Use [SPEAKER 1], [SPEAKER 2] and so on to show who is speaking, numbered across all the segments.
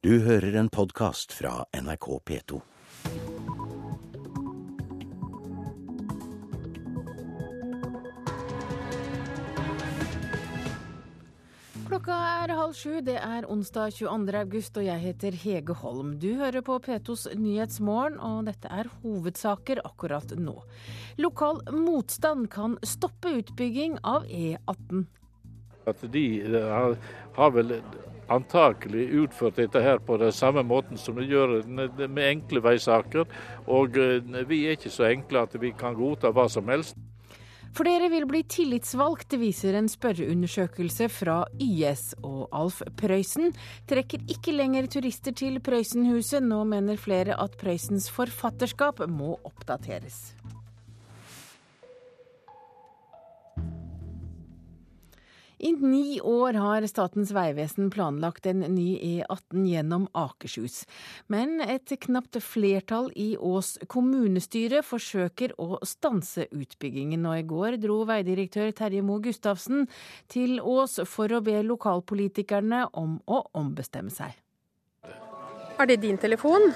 [SPEAKER 1] Du hører en podkast fra NRK P2.
[SPEAKER 2] Klokka er halv sju. Det er onsdag 22. august, og jeg heter Hege Holm. Du hører på P2s Nyhetsmorgen, og dette er hovedsaker akkurat nå. Lokal motstand kan stoppe utbygging av E18.
[SPEAKER 3] At de eh, har, har vel antakelig utført dette her på den samme måten som de gjør med enkle veisaker. Og eh, vi er ikke så enkle at vi kan godta hva som helst.
[SPEAKER 2] Flere vil bli tillitsvalgt, viser en spørreundersøkelse fra YS. Og Alf Prøysen trekker ikke lenger turister til Prøysenhuset. Nå mener flere at Prøysens forfatterskap må oppdateres. I ni år har Statens vegvesen planlagt en ny E18 gjennom Akershus. Men et knapt flertall i Ås kommunestyre forsøker å stanse utbyggingen. Og i går dro veidirektør Terje Moe Gustavsen til Ås for å be lokalpolitikerne om å ombestemme seg.
[SPEAKER 4] Er det din telefon?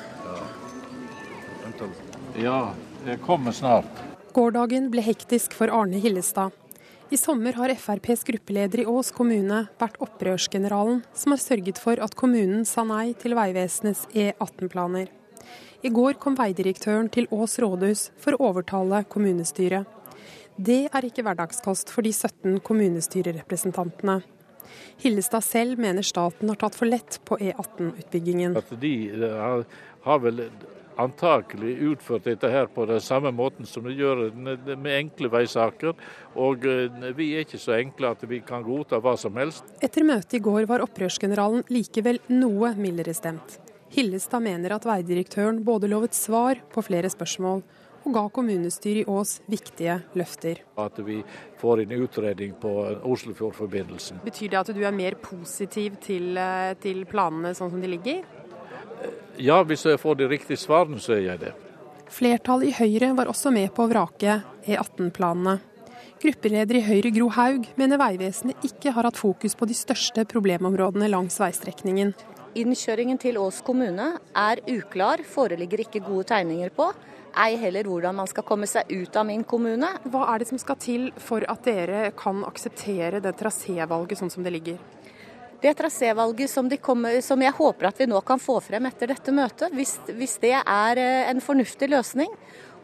[SPEAKER 3] Ja, jeg kommer snart.
[SPEAKER 4] Gårsdagen ble hektisk for Arne Hillestad. I sommer har FrPs gruppeleder i Ås kommune vært opprørsgeneralen som har sørget for at kommunen sa nei til Vegvesenets E18-planer. I går kom veidirektøren til Ås rådhus for å overtale kommunestyret. Det er ikke hverdagskost for de 17 kommunestyrerepresentantene. Hillestad selv mener staten har tatt for lett på E18-utbyggingen.
[SPEAKER 3] At de eh, har, har vel antakelig utført dette her på den samme måten som de gjør med enkle veisaker. Og eh, vi er ikke så enkle at vi kan godta hva som helst.
[SPEAKER 4] Etter møtet i går var opprørsgeneralen likevel noe mildere stemt. Hillestad mener at veidirektøren både lovet svar på flere spørsmål og ga kommunestyret i Ås viktige løfter.
[SPEAKER 3] At vi får en utredning på Oslofjordforbindelsen.
[SPEAKER 4] Betyr det at du er mer positiv til, eh, til planene sånn som de ligger?
[SPEAKER 3] Ja, hvis jeg får de riktige svarene, så er jeg det.
[SPEAKER 4] Flertallet i Høyre var også med på å vrake E18-planene. Gruppeleder i Høyre Gro Haug mener Vegvesenet ikke har hatt fokus på de største problemområdene langs veistrekningen.
[SPEAKER 5] Innkjøringen til Ås kommune er uklar, foreligger ikke gode tegninger på. Ei heller hvordan man skal komme seg ut av min kommune.
[SPEAKER 4] Hva er det som skal til for at dere kan akseptere det trasévalget sånn som det ligger?
[SPEAKER 5] Det trasévalget som, de kommer, som jeg håper at vi nå kan få frem etter dette møtet, hvis, hvis det er eh, en fornuftig løsning,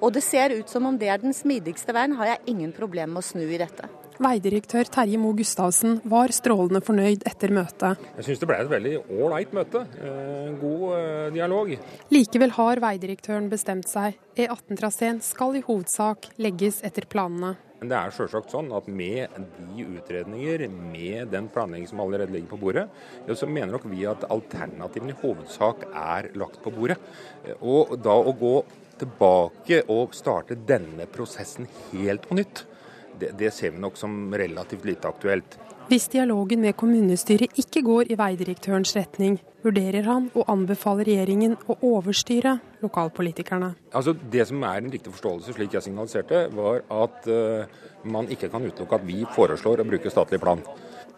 [SPEAKER 5] og det ser ut som om det er den smidigste veien, har jeg ingen problemer med å snu i dette.
[SPEAKER 4] Veidirektør Terje Moe Gustavsen var strålende fornøyd etter møtet.
[SPEAKER 6] Jeg syns det ble et veldig ålreit møte. Eh, god eh, dialog.
[SPEAKER 4] Likevel har veidirektøren bestemt seg. E18-traseen skal i hovedsak legges etter planene.
[SPEAKER 6] Men det er selvsagt sånn at med de utredninger, med den planlegging som allerede ligger på bordet, så mener nok vi at alternativene i hovedsak er lagt på bordet. Og da å gå tilbake og starte denne prosessen helt på nytt, det, det ser vi nok som relativt lite aktuelt.
[SPEAKER 4] Hvis dialogen med kommunestyret ikke går i veidirektørens retning, vurderer han å anbefale regjeringen å overstyre lokalpolitikerne.
[SPEAKER 6] Altså Det som er en riktig forståelse, slik jeg signaliserte, var at uh, man ikke kan utelukke at vi foreslår å bruke statlig plan.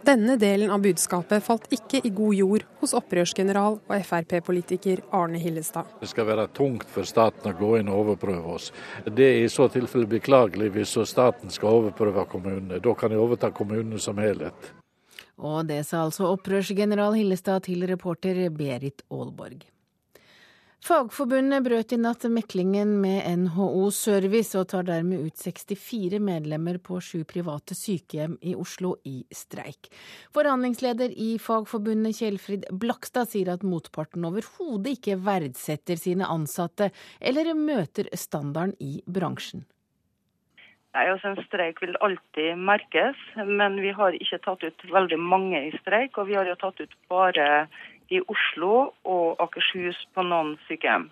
[SPEAKER 4] Denne delen av budskapet falt ikke i god jord hos opprørsgeneral og Frp-politiker Arne Hillestad.
[SPEAKER 3] Det skal være tungt for staten å gå inn og overprøve oss. Det er i så tilfelle beklagelig hvis staten skal overprøve kommunene. Da kan de overta kommunene som helhet.
[SPEAKER 2] Og det sa altså opprørsgeneral Hillestad til reporter Berit Aalborg. Fagforbundet brøt i natt meklingen med NHO Service og tar dermed ut 64 medlemmer på sju private sykehjem i Oslo i streik. Forhandlingsleder i Fagforbundet Kjellfrid Blakstad sier at motparten overhodet ikke verdsetter sine ansatte eller møter standarden i bransjen.
[SPEAKER 7] Nei, altså En streik vil alltid merkes, men vi har ikke tatt ut veldig mange i streik. Og vi har jo tatt ut bare i Oslo og Akershus på noen sykehjem.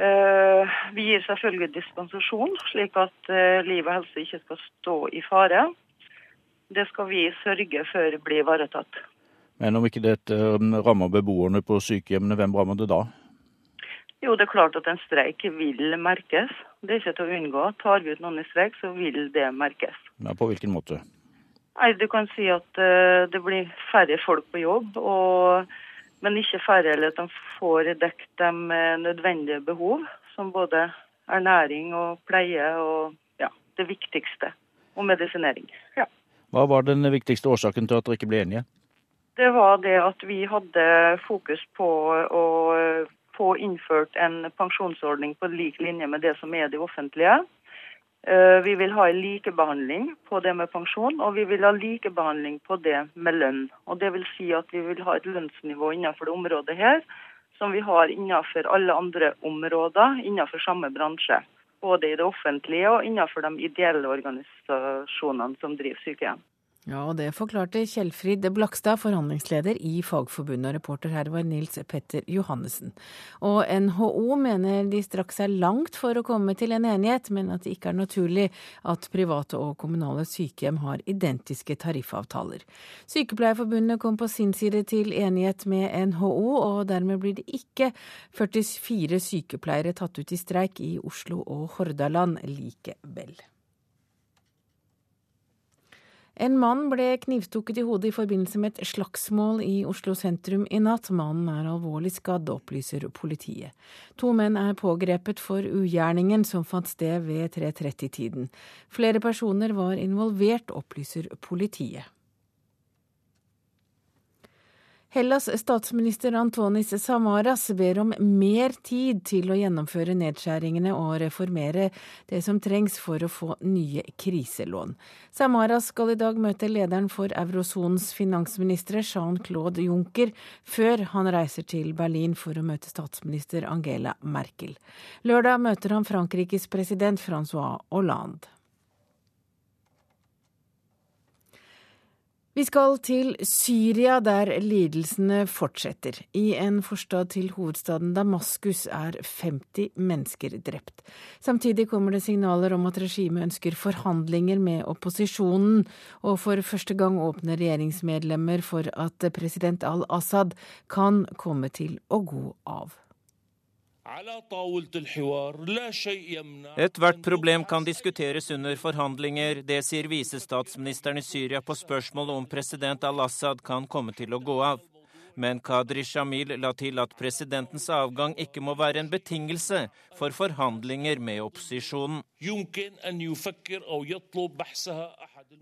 [SPEAKER 7] Eh, vi gir selvfølgelig dispensasjon, slik at eh, liv og helse ikke skal stå i fare. Det skal vi sørge for blir ivaretatt.
[SPEAKER 8] Men om ikke dette um, rammer beboerne på sykehjemmene, hvem rammer det da?
[SPEAKER 7] Jo, det er klart at en streik vil merkes. Det er ikke til å unngå. Tar vi ut noen i streik, så vil det merkes.
[SPEAKER 8] Ja, på hvilken måte?
[SPEAKER 7] Nei, Du kan si at det blir færre folk på jobb. og men ikke færre, eller at de får dekket de nødvendige behov, som både ernæring og pleie og ja, det viktigste, og medisinering. Ja.
[SPEAKER 8] Hva var den viktigste årsaken til at dere ikke ble enige?
[SPEAKER 7] Det var det at vi hadde fokus på å få innført en pensjonsordning på lik linje med det som er det offentlige. Eh, vi vil ha en likebehandling på det med pensjon, og vi vil ha likebehandling på det med lønn. Og Det vil si at vi vil ha et lønnsnivå innenfor det området her som vi har innenfor alle andre områder innenfor samme bransje. Både i det offentlige og innenfor de ideelle organisasjonene som driver sykehjem.
[SPEAKER 2] Ja, og det forklarte Kjellfrid Blakstad, forhandlingsleder i Fagforbundet, og reporter her var Nils Petter Johannessen. Og NHO mener de strakk seg langt for å komme til en enighet, men at det ikke er naturlig at private og kommunale sykehjem har identiske tariffavtaler. Sykepleierforbundet kom på sin side til enighet med NHO, og dermed blir det ikke 44 sykepleiere tatt ut i streik i Oslo og Hordaland likevel. En mann ble knivstukket i hodet i forbindelse med et slagsmål i Oslo sentrum i natt. Mannen er alvorlig skadd, opplyser politiet. To menn er pågrepet for ugjerningen som fant sted ved 3.30-tiden. Flere personer var involvert, opplyser politiet. Hellas statsminister Antonis Samaras ber om mer tid til å gjennomføre nedskjæringene og reformere det som trengs for å få nye kriselån. Samaras skal i dag møte lederen for eurosonens finansministre, Jean-Claude Juncker, før han reiser til Berlin for å møte statsminister Angela Merkel. Lørdag møter han Frankrikes president Francois Hollande. Vi skal til Syria, der lidelsene fortsetter. I en forstad til hovedstaden Damaskus er 50 mennesker drept. Samtidig kommer det signaler om at regimet ønsker forhandlinger med opposisjonen, og for første gang åpner regjeringsmedlemmer for at president al-Assad kan komme til å gå av.
[SPEAKER 9] Ethvert problem kan diskuteres under forhandlinger. Det sier visestatsministeren i Syria på spørsmål om president al-Assad kan komme til å gå av. Men Kadri Shamil la til at presidentens avgang ikke må være en betingelse for forhandlinger med opposisjonen.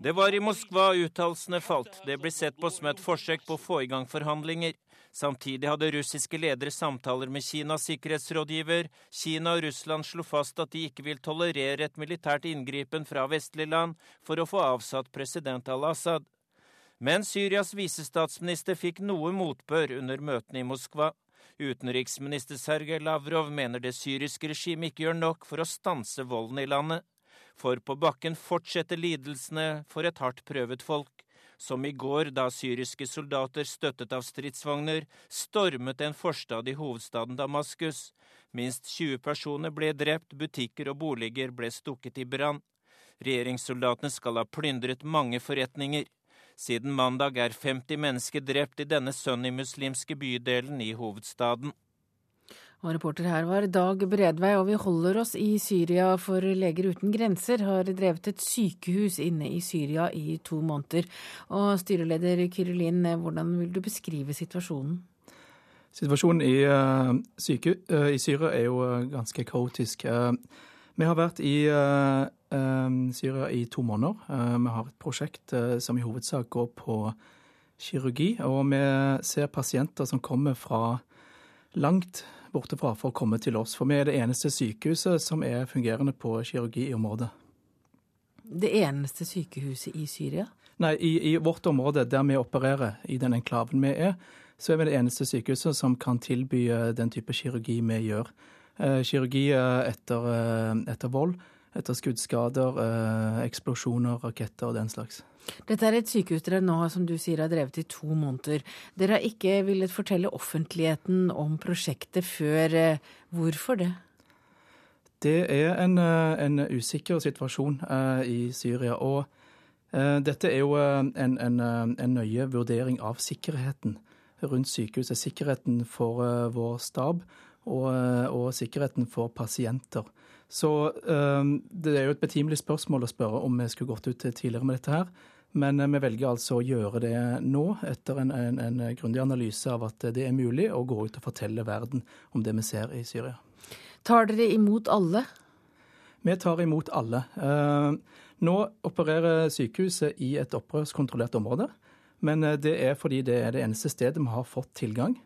[SPEAKER 9] Det var i Moskva uttalelsene falt. Det blir sett på som et forsøk på å få i gang forhandlinger. Samtidig hadde russiske ledere samtaler med Kinas sikkerhetsrådgiver. Kina og Russland slo fast at de ikke vil tolerere et militært inngripen fra vestlige land for å få avsatt president al-Assad. Men Syrias visestatsminister fikk noe motbør under møtene i Moskva. Utenriksminister Sergej Lavrov mener det syriske regimet ikke gjør nok for å stanse volden i landet. For på bakken fortsetter lidelsene for et hardt prøvet folk som i går da syriske soldater støttet av stridsvogner stormet en forstad i hovedstaden Damaskus. Minst 20 personer ble drept, butikker og boliger ble stukket i brann. Regjeringssoldatene skal ha plyndret mange forretninger. Siden mandag er 50 mennesker drept i denne sunnimuslimske bydelen i hovedstaden.
[SPEAKER 2] Og reporter her var Dag Bredvei, og vi holder oss i Syria, for Leger uten grenser har drevet et sykehus inne i Syria i to måneder. Og styreleder Kyrilin, hvordan vil du beskrive situasjonen?
[SPEAKER 10] Situasjonen i, uh, syke, uh, i Syria er jo uh, ganske kaotisk. vi har vært i Syria i to måneder. vi har et prosjekt som i hovedsak går på kirurgi, og vi ser pasienter som kommer fra langt bortefra for å komme til oss. For vi er det eneste sykehuset som er fungerende på kirurgi i området.
[SPEAKER 2] Det eneste sykehuset i Syria?
[SPEAKER 10] Nei, i, i vårt område, der vi opererer, i den enklaven vi er, så er vi det eneste sykehuset som kan tilby eh, den type kirurgi vi gjør. Eh, kirurgi eh, etter, etter vold, etter skuddskader, eksplosjoner, raketter og den slags.
[SPEAKER 2] Dette er et sykehus dere nå som du sier har drevet i to måneder. Dere har ikke villet fortelle offentligheten om prosjektet før. Eh, hvorfor det?
[SPEAKER 10] Det er en, eh, en usikker situasjon uh, i Syria. Og dette er jo en, en, en, nøye vurdering av sikkerheten rundt sykehuset. Sikkerheten for vår stab og, og, sikkerheten for pasienter. Så det er jo et betimelig spørsmål å spørre om vi skulle gått ut tidligere med dette her. Men vi velger altså å gjøre det nå, etter en, en, en grundig analyse av at det er mulig å gå ut og fortelle verden om det vi ser i Syria.
[SPEAKER 2] Tar dere imot alle?
[SPEAKER 10] Vi tar imot alle. Nå opererer sykehuset i et opprørskontrollert område. Men det er fordi det er det eneste stedet vi har fått tilgang.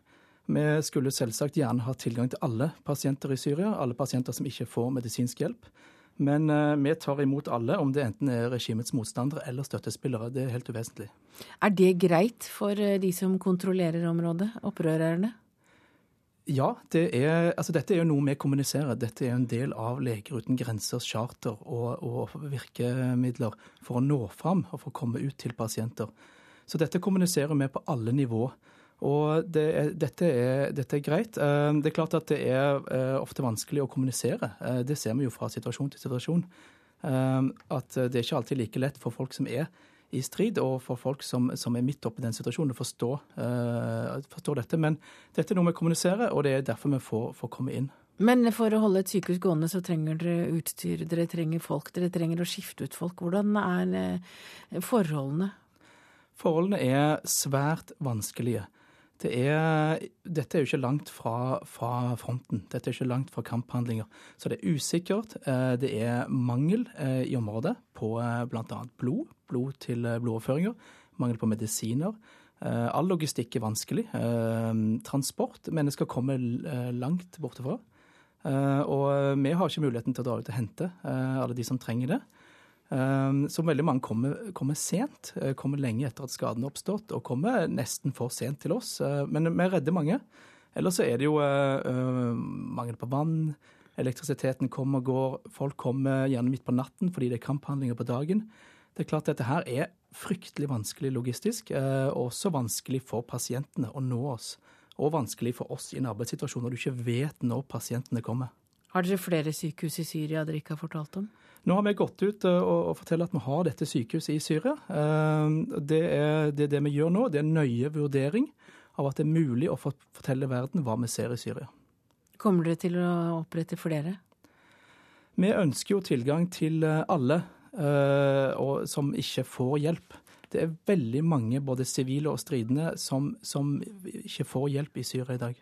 [SPEAKER 10] Vi skulle selvsagt gjerne ha tilgang til alle pasienter i Syria, alle pasienter som ikke får medisinsk hjelp. Men uh, vi tar imot alle, om det enten er regimets motstandere eller støttespillere. Det er helt uvesentlig.
[SPEAKER 2] Er det greit for eh, de som kontrollerer området, opprørerne?
[SPEAKER 10] Ja, det er, altså dette er jo noe vi kommuniserer. Dette er en del av Leger uten grensers charter og, og, virkemidler for å nå fram og for å komme ut til pasienter. Så dette kommuniserer vi på alle nivåer. Og det er, dette, er, dette, er, greit. Eh, det er klart at det er eh, ofte vanskelig å kommunisere. Eh, det ser vi jo fra situasjon til situasjon. At det er ikke alltid like lett for folk som er i strid, og for folk som, som er midt oppe i den situasjonen, å forstå, forstå, dette. Men dette er noe vi kommuniserer, og det er derfor vi får, får komme inn.
[SPEAKER 2] Men for å holde et sykehus gående, så trenger dere utstyr, dere trenger folk, dere trenger å skifte ut folk. Hvordan er forholdene?
[SPEAKER 10] Forholdene er svært vanskelige. Det er, dette er jo ikke langt fra, fra, fronten. Dette er ikke langt fra kamphandlinger. Så det er usikkert. Eh, det er mangel eh, i området på eh, bl.a. blod, blod til blodoverføringer. Mangel på medisiner. All logistikk er vanskelig. Transport. Mennesker kommer langt bortefra. Og vi har ikke muligheten til å dra ut og hente alle de som trenger det. Ehm, så veldig mange kommer, kommer, sent, eh, kommer lenge etter at skaden er oppstått, og kommer nesten for sent til oss. Eh, men vi redder mange. Ellers så er det jo uh, mangel på vann. Elektrisiteten kommer og går. Folk kommer gjerne midt på natten fordi det er kamphandlinger på dagen. Det er klart dette her er fryktelig vanskelig logistisk, og også vanskelig for pasientene å nå oss. Og vanskelig for oss i en arbeidssituasjon når du ikke vet når pasientene kommer.
[SPEAKER 2] Har dere flere sykehus i Syria dere ikke har fortalt om?
[SPEAKER 10] Nå har vi gått ut eh, og, og forteller at vi har dette sykehuset i Syria. Eh, det er, det er det vi gjør nå. Det er en nøye vurdering av at det er mulig å fortelle verden hva vi ser i Syria.
[SPEAKER 2] Kommer dere til å opprette flere?
[SPEAKER 10] Vi ønsker jo tilgang til eh, alle og, som ikke får hjelp. Det er veldig mange, både sivile og stridende, som, som ikke får hjelp i Syria i dag.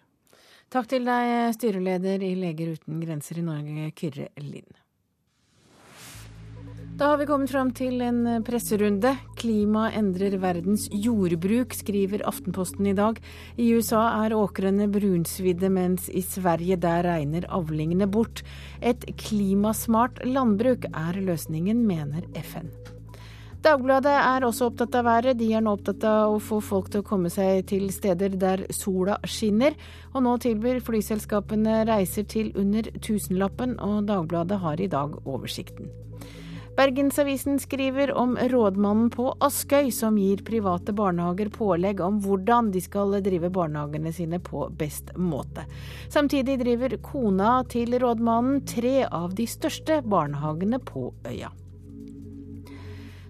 [SPEAKER 2] Takk til deg, styreleder i Leger uten grenser i Norge, Kyrre Lind. Da har vi kommet fram til en eh, presserunde. Klima endrer verdens jordbruk, skriver Aftenposten i dag. I USA er åkrene brunsvidde, mens i Sverige der regner avlingene bort. Et klimasmart landbruk er løsningen, mener FN. Dagbladet er også opptatt av været. De er nå opptatt av å få folk til å komme seg til steder der sola skinner. Og nå tilbyr flyselskapene reiser til under tusenlappen, og Dagbladet har i dag oversikten. Bergensavisen skriver om rådmannen på Askøy som gir private barnehager pålegg om hvordan de skal drive barnehagene sine på best måte. Samtidig driver kona til rådmannen tre av de største barnehagene på øya.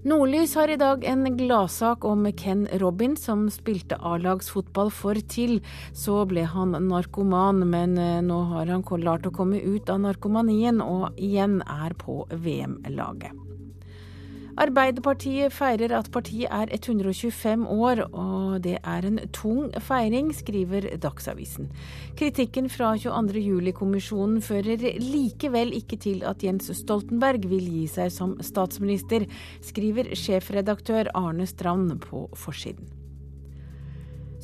[SPEAKER 2] Nordlys har i dag en gladsak om Ken Robin, som spilte A-lagsfotball for TIL. Så ble han narkoman, men eh, nå har han klart å komme ut av narkomanien og igjen er på VM-laget. Arbeiderpartiet feirer at partiet er 125 år, og det er en tung feiring, skriver Dagsavisen. Kritikken fra 22.07-kommisjonen fører likevel ikke til at Jens Stoltenberg vil gi seg som statsminister, skriver sjefredaktør Arne Strand på forsiden.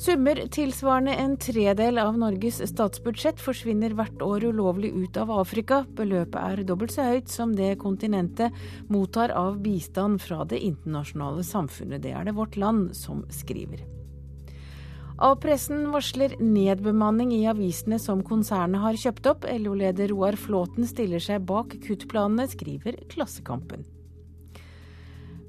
[SPEAKER 2] Summer tilsvarende en tredel av Norges statsbudsjett forsvinner hvert år ulovlig ut av Afrika. Beløpet er dobbelt så høyt som det kontinentet mottar av bistand fra det internasjonale samfunnet. Det er det Vårt Land som skriver. A-pressen varsler nedbemanning i avisene som konsernet har kjøpt opp. LO-leder Roar Flåten stiller seg bak kuttplanene, skriver Klassekampen.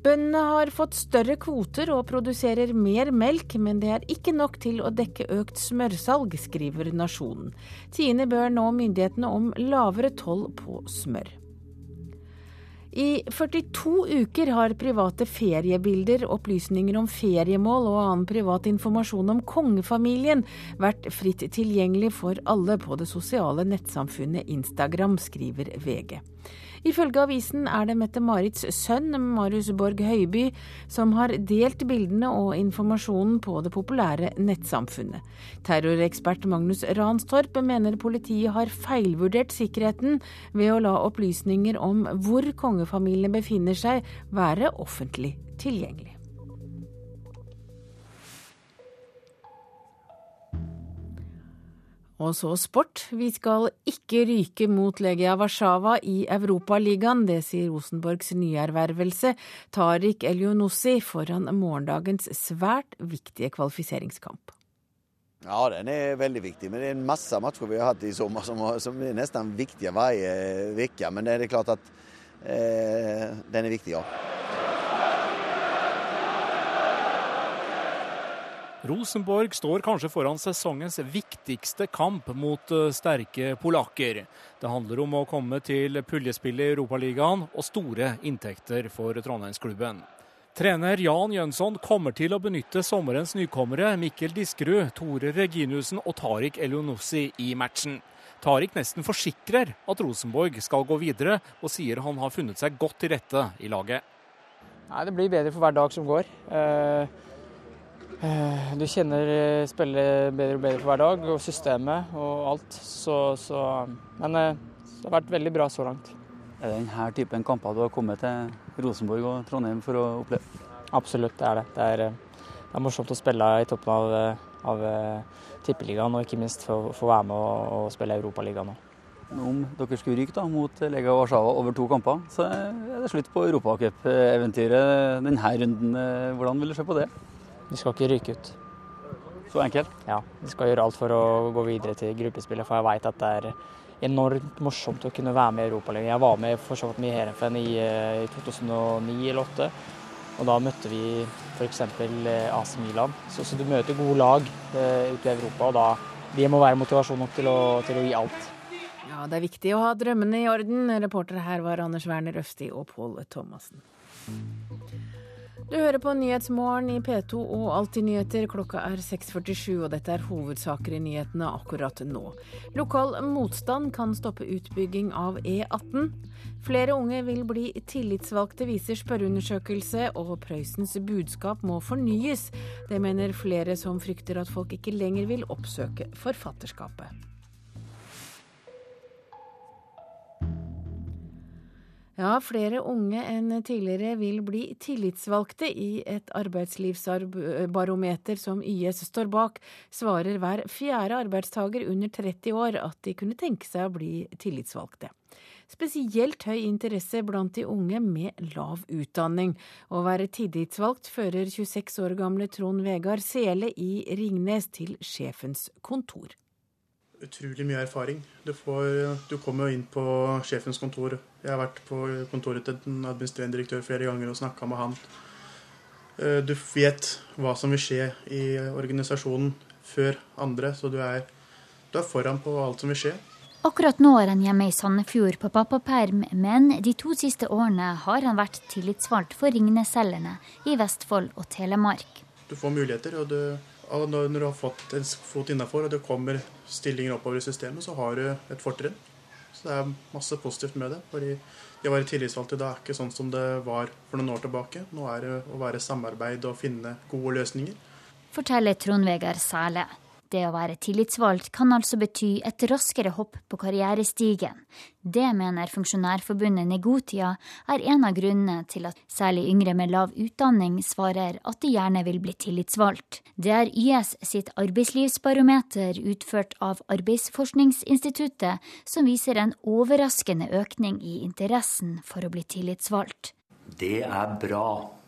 [SPEAKER 2] Bøndene har fått større kvoter og produserer mer melk, men det er ikke nok til å dekke økt smørsalg, skriver Nasjonen. Tiende bør nå myndighetene om lavere toll på smør. I 42 uker har private feriebilder, opplysninger om feriemål og annen privat informasjon om kongefamilien vært fritt tilgjengelig for alle på det sosiale nettsamfunnet Instagram, skriver VG. Ifølge avisen er det Mette-Marits sønn, Marius Borg Høiby, som har delt bildene og informasjonen på det populære nettsamfunnet. Terrorekspert Magnus Ranstorp mener politiet har feilvurdert sikkerheten ved å la opplysninger om hvor kongefamilien befinner seg, være offentlig tilgjengelig. Og så sport. Vi skal ikke ryke mot Legia Warszawa i Europaligaen. Det sier Rosenborgs nyervervelse Tariq Elionossi foran morgendagens svært viktige kvalifiseringskamp.
[SPEAKER 11] Ja, den er veldig viktig. Men det er en masse matcher vi har hatt i sommer som, som er nesten viktige hver uke. Men det er klart at eh, den er viktig, ja.
[SPEAKER 12] Rosenborg står kanskje foran sesongens viktigste kamp mot eh, sterke polakker. Det handler om å komme til puljespillet i Europaligaen og store inntekter for Trondheimsklubben. Trener Jan Jønsson kommer til å benytte sommerens nykommere Mikkel Diskerud, Tore Reginussen og Tariq Elionossi i matchen. Tariq nesten forsikrer at Rosenborg skal gå videre, og sier han har funnet seg godt til rette i laget.
[SPEAKER 13] Nei, Det blir bedre for hver dag som går. Eh, du kjenner eh, spillet bedre og bedre for hver dag, og systemet og alt. Så, så, men eh, det har vært veldig bra så langt.
[SPEAKER 14] Er det denne typen kamper du har kommet til Rosenborg og Trondheim for å oppleve?
[SPEAKER 13] Absolutt, det er det. Det er, det er morsomt å spille i toppen av, av Tippeligaen, og ikke minst få være med og, og spille Europaligaen òg.
[SPEAKER 14] Om dere skulle ryke mot Lega Warszawa over to kamper, så er det slutt på Europacup-eventyret denne runden. Hvordan vil du se på det?
[SPEAKER 13] Vi skal ikke ryke ut.
[SPEAKER 14] Så enkelt?
[SPEAKER 13] Ja, vi skal gjøre alt for å gå videre til gruppespillet. For jeg vet at det er enormt morsomt å kunne være med i Europaligaen. Jeg var med for så vidt med i Heerenveen i, i 2009 eller 2008. Og da møtte vi f.eks. Eh, AC Milan. Så, så, du møter gode lag uh, ute i Europa, og da det må være motivasjon nok til å, til å gi alt.
[SPEAKER 2] Ja, det er viktig å ha drømmene i orden. Reportere her var Anders Werner Øfsti og Pål Thomassen. Du hører på Nyhetsmorgen i P2 og Alltid nyheter. Klokka er 6.47, og dette er hovedsaker i nyhetene akkurat nå. Lokal motstand kan stoppe utbygging av E18. Flere unge vil bli tillitsvalgte, viser spørreundersøkelse, og Prøysens budskap må fornyes. Det mener flere som frykter at folk ikke lenger vil oppsøke forfatterskapet. Ja, flere unge enn tidligere vil bli tillitsvalgte i et arbeidslivsbarometer som YS står bak, svarer hver fjerde arbeidstaker under 30 år at de kunne tenke seg å bli tillitsvalgte. Spesielt høy interesse blant de unge med lav utdanning. Å være tillitsvalgt fører 26 år gamle Trond Vegard Sele i Ringnes til sjefens kontor
[SPEAKER 15] utrolig mye erfaring. Du, får, du kommer jo inn på sjefens kontor. Jeg har vært på kontoret til en administrerende direktør flere ganger og snakka med han. Eh, du vet hva som vil skje i organisasjonen før andre, så du er, du er foran på alt som vil skje.
[SPEAKER 16] Akkurat nå er han hjemme i Sandefjord på pappaperm, men de to siste årene har han vært tillitsvalgt for Ringnesselgerne i Vestfold og Telemark.
[SPEAKER 15] Du får muligheter, og du, og når du har fått en fot innafor og det kommer stillinger oppover i systemet, så har du et fortrinn. Så det er masse positivt med det. fordi det å være tillitsvalgt i dag er ikke sånn som det var for noen år tilbake. Nå er det å være samarbeid og finne gode løsninger.
[SPEAKER 16] Forteller Trond Vegard Sæle. Det å være tillitsvalgt kan altså bety et raskere hopp på karrierestigen. Det mener Funksjonærforbundet Negotia er en av grunnene til at særlig yngre med lav utdanning svarer at de gjerne vil bli tillitsvalgt. Det er YS sitt arbeidslivsbarometer utført av Arbeidsforskningsinstituttet som viser en overraskende økning i interessen for å bli tillitsvalgt.
[SPEAKER 17] Det er bra.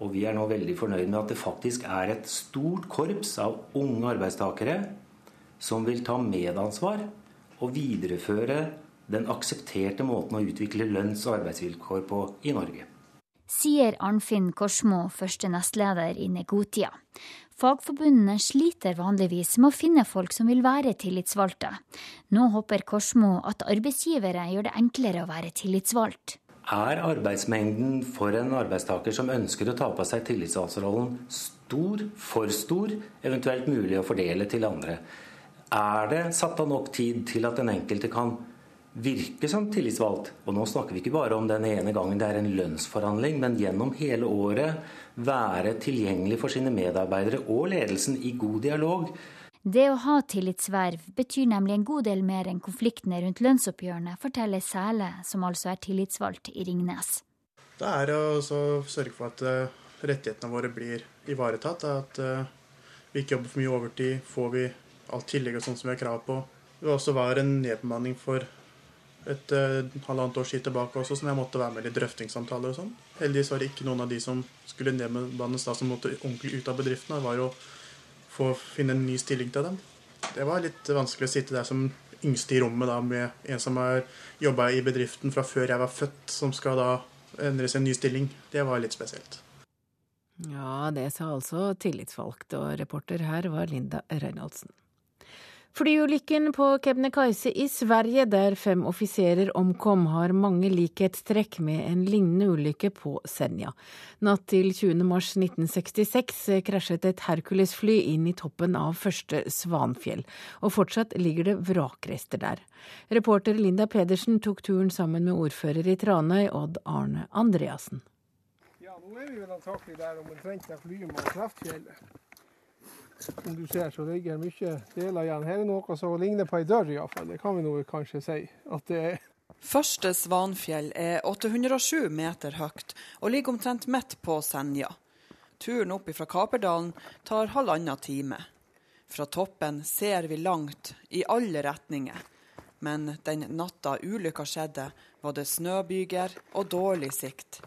[SPEAKER 17] Og vi er nå veldig fornøyd med at det faktisk er et stort korps av unge arbeidstakere som vil ta medansvar og videreføre den aksepterte måten å utvikle lønns- og arbeidsvilkår på i Norge.
[SPEAKER 16] Sier Arnfinn Korsmo, første nestleder i Negotia. Fagforbundene sliter vanligvis med å finne folk som vil være tillitsvalgte. Nå håper Korsmo at arbeidsgivere gjør det enklere å være tillitsvalgt.
[SPEAKER 17] Er arbeidsmengden for en arbeidstaker som ønsker å ta på seg tillitsvalgtrollen stor, for stor, eventuelt mulig å fordele til andre? Er det satt av nok tid til at den enkelte kan virke som tillitsvalgt. Og nå snakker vi ikke bare om den ene gangen det er en lønnsforhandling, men gjennom hele året være tilgjengelig for sine medarbeidere og ledelsen i god dialog.
[SPEAKER 16] Det å ha tillitsverv betyr nemlig en god del mer enn konfliktene rundt lønnsoppgjørene, forteller Sæle, som altså er tillitsvalgt i Ringnes.
[SPEAKER 15] Det er å sørge for at eh, rettighetene våre blir ivaretatt. At eh, vi ikke jobber for mye overtid. Får vi alt tillegg og sånt som vi har krav på. Det også var en nedbemanning for et uh, halvannet års tid tilbake også, som jeg måtte være med i drøftingssamtaler og sånn. Heldigvis var det ikke noen av de som skulle nedbemannes da, som måtte ordentlig ut av bedriften. Det var jo få finne en ny stilling til dem. Det var litt vanskelig å sitte der som yngste i rommet da, med en som har jobba i bedriften fra før jeg var født, som skal da endre seg en ny stilling. Det var litt spesielt.
[SPEAKER 2] Ja, det sa altså tillitsvalgt, og reporter her var Linda Reinholdsen. Flyulykken på Kebnekaise i Sverige, der fem offiserer omkom, har mange likhetstrekk med en lignende ulykke på Senja. Natt til 20. mars 1966 krasjet et Hercules-fly inn i toppen av første Svanfjell, og fortsatt ligger det vrakrester der. Reporter Linda Pedersen tok turen sammen med ordfører i Tranøy, Odd Arne Andreassen.
[SPEAKER 18] Ja, nå er vi vel antakelig der omtrent der flyet må treffe fjellet. Som du ser, så ligger mye deler igjen. Her er noe som ligner på ei dør, iallfall. Det kan vi nå kanskje si at det er.
[SPEAKER 19] Første Svanfjell er 807 meter høyt og ligger omtrent midt på Senja. Turen opp fra Kaperdalen tar halvannen time. Fra toppen ser vi langt, i alle retninger. Men den natta ulykka skjedde, var det snøbyger og dårlig sikt.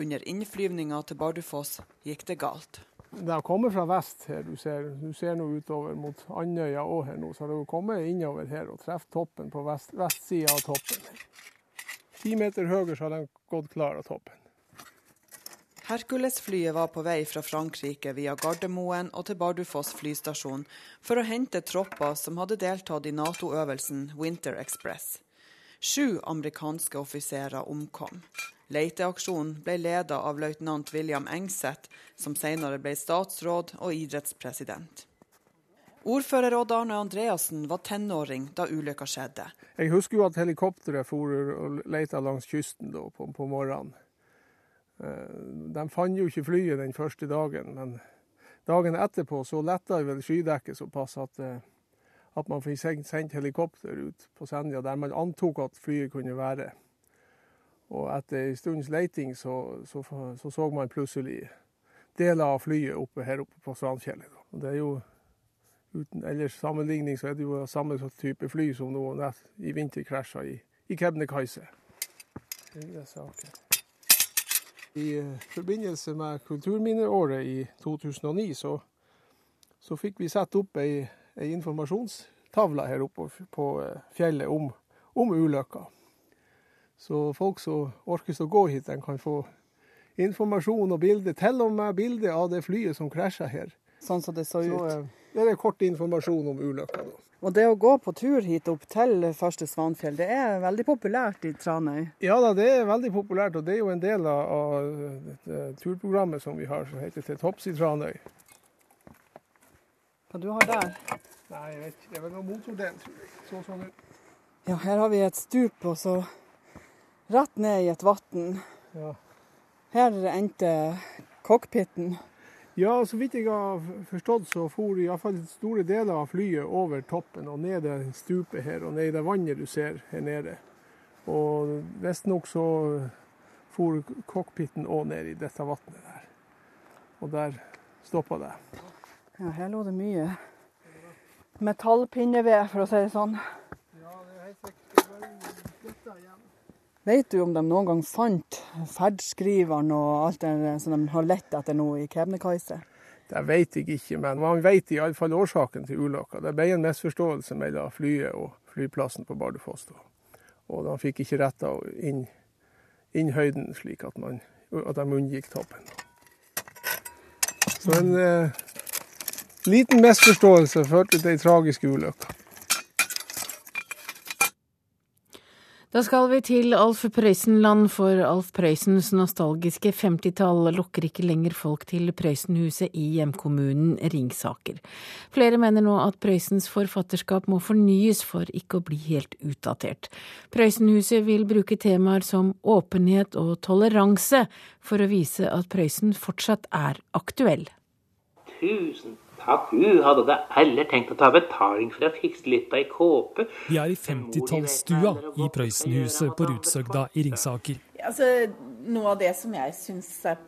[SPEAKER 19] Under innflyvninga til Bardufoss gikk det galt.
[SPEAKER 18] Det har kommet fra vest her. Du ser, du ser nå utover mot Andøya òg her nå. Så har kommet innover her og truffet toppen på vest, vestsida av toppen. Ti meter høyere så har de gått klar av toppen.
[SPEAKER 19] Hercules-flyet var på vei fra Frankrike via Gardermoen og til Bardufoss flystasjon for å hente tropper som hadde deltatt i Nato-øvelsen Winter Express. Sju amerikanske offiserer omkom. Leteaksjonen ble ledet av løytnant William Engseth, som senere ble statsråd og idrettspresident. Ordfører Odd Arne Andreassen var tenåring da ulykka skjedde.
[SPEAKER 18] Jeg husker jo at helikopteret for og lette langs kysten da, på, på, morgenen. Eh, de fant jo ikke flyet den første dagen, men dagen etterpå så letta vel skydekket såpass at, eh, at man fikk sendt helikopter ut på Senja, der man antok at flyet kunne være. Og etter en stunds leiting så, så, så, så man plutselig deler av flyet oppe her oppe på Strandfjellet. Og det er jo uten ellers sammenligning så er det jo samme type fly som nå nett, i vinter krasja i, i Kebnekaise. I uh, forbindelse med kulturminneåret i 2009 så, så fikk vi satt opp ei, ei informasjonstavle her oppe på uh, fjellet om, om ulykka. Så folk som orker å gå hit, de kan få informasjon og bilde, til og med bilde av det flyet som krasja her.
[SPEAKER 19] Sånn som det så ut? Så, eh,
[SPEAKER 18] det er kort informasjon om ulykka.
[SPEAKER 19] Og det å gå på tur hit opp til første Svanfjell, det er veldig populært i Tranøy?
[SPEAKER 18] Ja da, det er veldig populært, og det er jo en del av dette turprogrammet som vi har, som heter Til topps i Tranøy.
[SPEAKER 19] Hva du har der?
[SPEAKER 18] Nei, jeg vet ikke. Det er vel noe motordel, tror jeg. Så sånn ut.
[SPEAKER 19] Ja, her har vi et stup, og så rett ned i et vann.
[SPEAKER 18] Ja.
[SPEAKER 19] Her endte cockpiten.
[SPEAKER 18] Ja, så vidt jeg har forstått, så for iallfall store deler av flyet over toppen og ned det stupet her, og ned i det vannet du ser her nede. Og visstnok så for cockpiten òg ned i dette vannet der. Og der stoppa det.
[SPEAKER 19] Ja, her lå det mye metallpinneved, for å si det sånn.
[SPEAKER 18] Ja, det er helt sikkert.
[SPEAKER 19] Vet du om de noen gang fant ferdskriveren og alt det som de har lett etter nå i Kebnekaise?
[SPEAKER 18] Det vet jeg ikke, men man vet iallfall årsaken til ulykka. Det ble en misforståelse mellom flyet og flyplassen på Bardufoss. Og de fikk ikke retta inn, inn, høyden slik at, man, at de unngikk toppen. Så en eh, liten misforståelse førte til ei tragisk ulykke.
[SPEAKER 2] Da skal vi til Alf Prøysen-land, for Alf Prøysens nostalgiske 50-tall lokker ikke lenger folk til Prøysenhuset i hjemkommunen Ringsaker. Flere mener nå at Prøysens forfatterskap må fornyes for ikke å bli helt utdatert. Prøysenhuset vil bruke temaer som åpenhet og toleranse for å vise at Prøysen fortsatt er aktuell.
[SPEAKER 20] Tusen Takk, hun hadde da heller tenkt å ta betaling for å fikse litt av ei kåpe.
[SPEAKER 21] Vi er i 50-tallsstua i Prøysenhuset på Rudsøgda i Ringsaker.
[SPEAKER 22] Altså, noe av det som jeg syns er,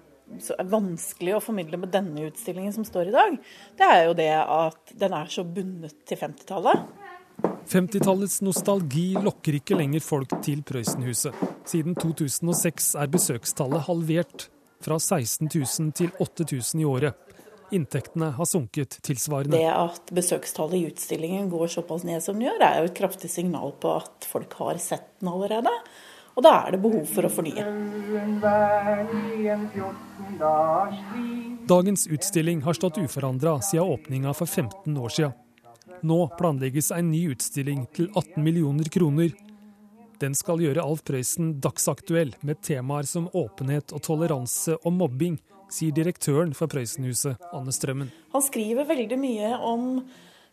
[SPEAKER 22] er vanskelig å formidle med denne utstillingen som står i dag, det er jo det at den er så bundet til 50-tallet.
[SPEAKER 21] 50-tallets nostalgi lokker ikke lenger folk til Prøysenhuset. Siden 2006 er besøkstallet halvert, fra 16 000 til 8000 i året. Inntektene har sunket tilsvarende.
[SPEAKER 22] Det at besøkstallet i utstillingen går såpass ned som det gjør, er jo et kraftig signal på at folk har sett den allerede. Og da er det behov for å fornye.
[SPEAKER 21] Dagens utstilling har stått uforandra siden åpninga for 15 år siden. Nå planlegges en ny utstilling til 18 millioner kroner. Den skal gjøre Alf Prøysen dagsaktuell med temaer som åpenhet og toleranse og mobbing, sier direktøren for Prøysenhuset, Anne Strømmen.
[SPEAKER 22] Han skriver veldig mye om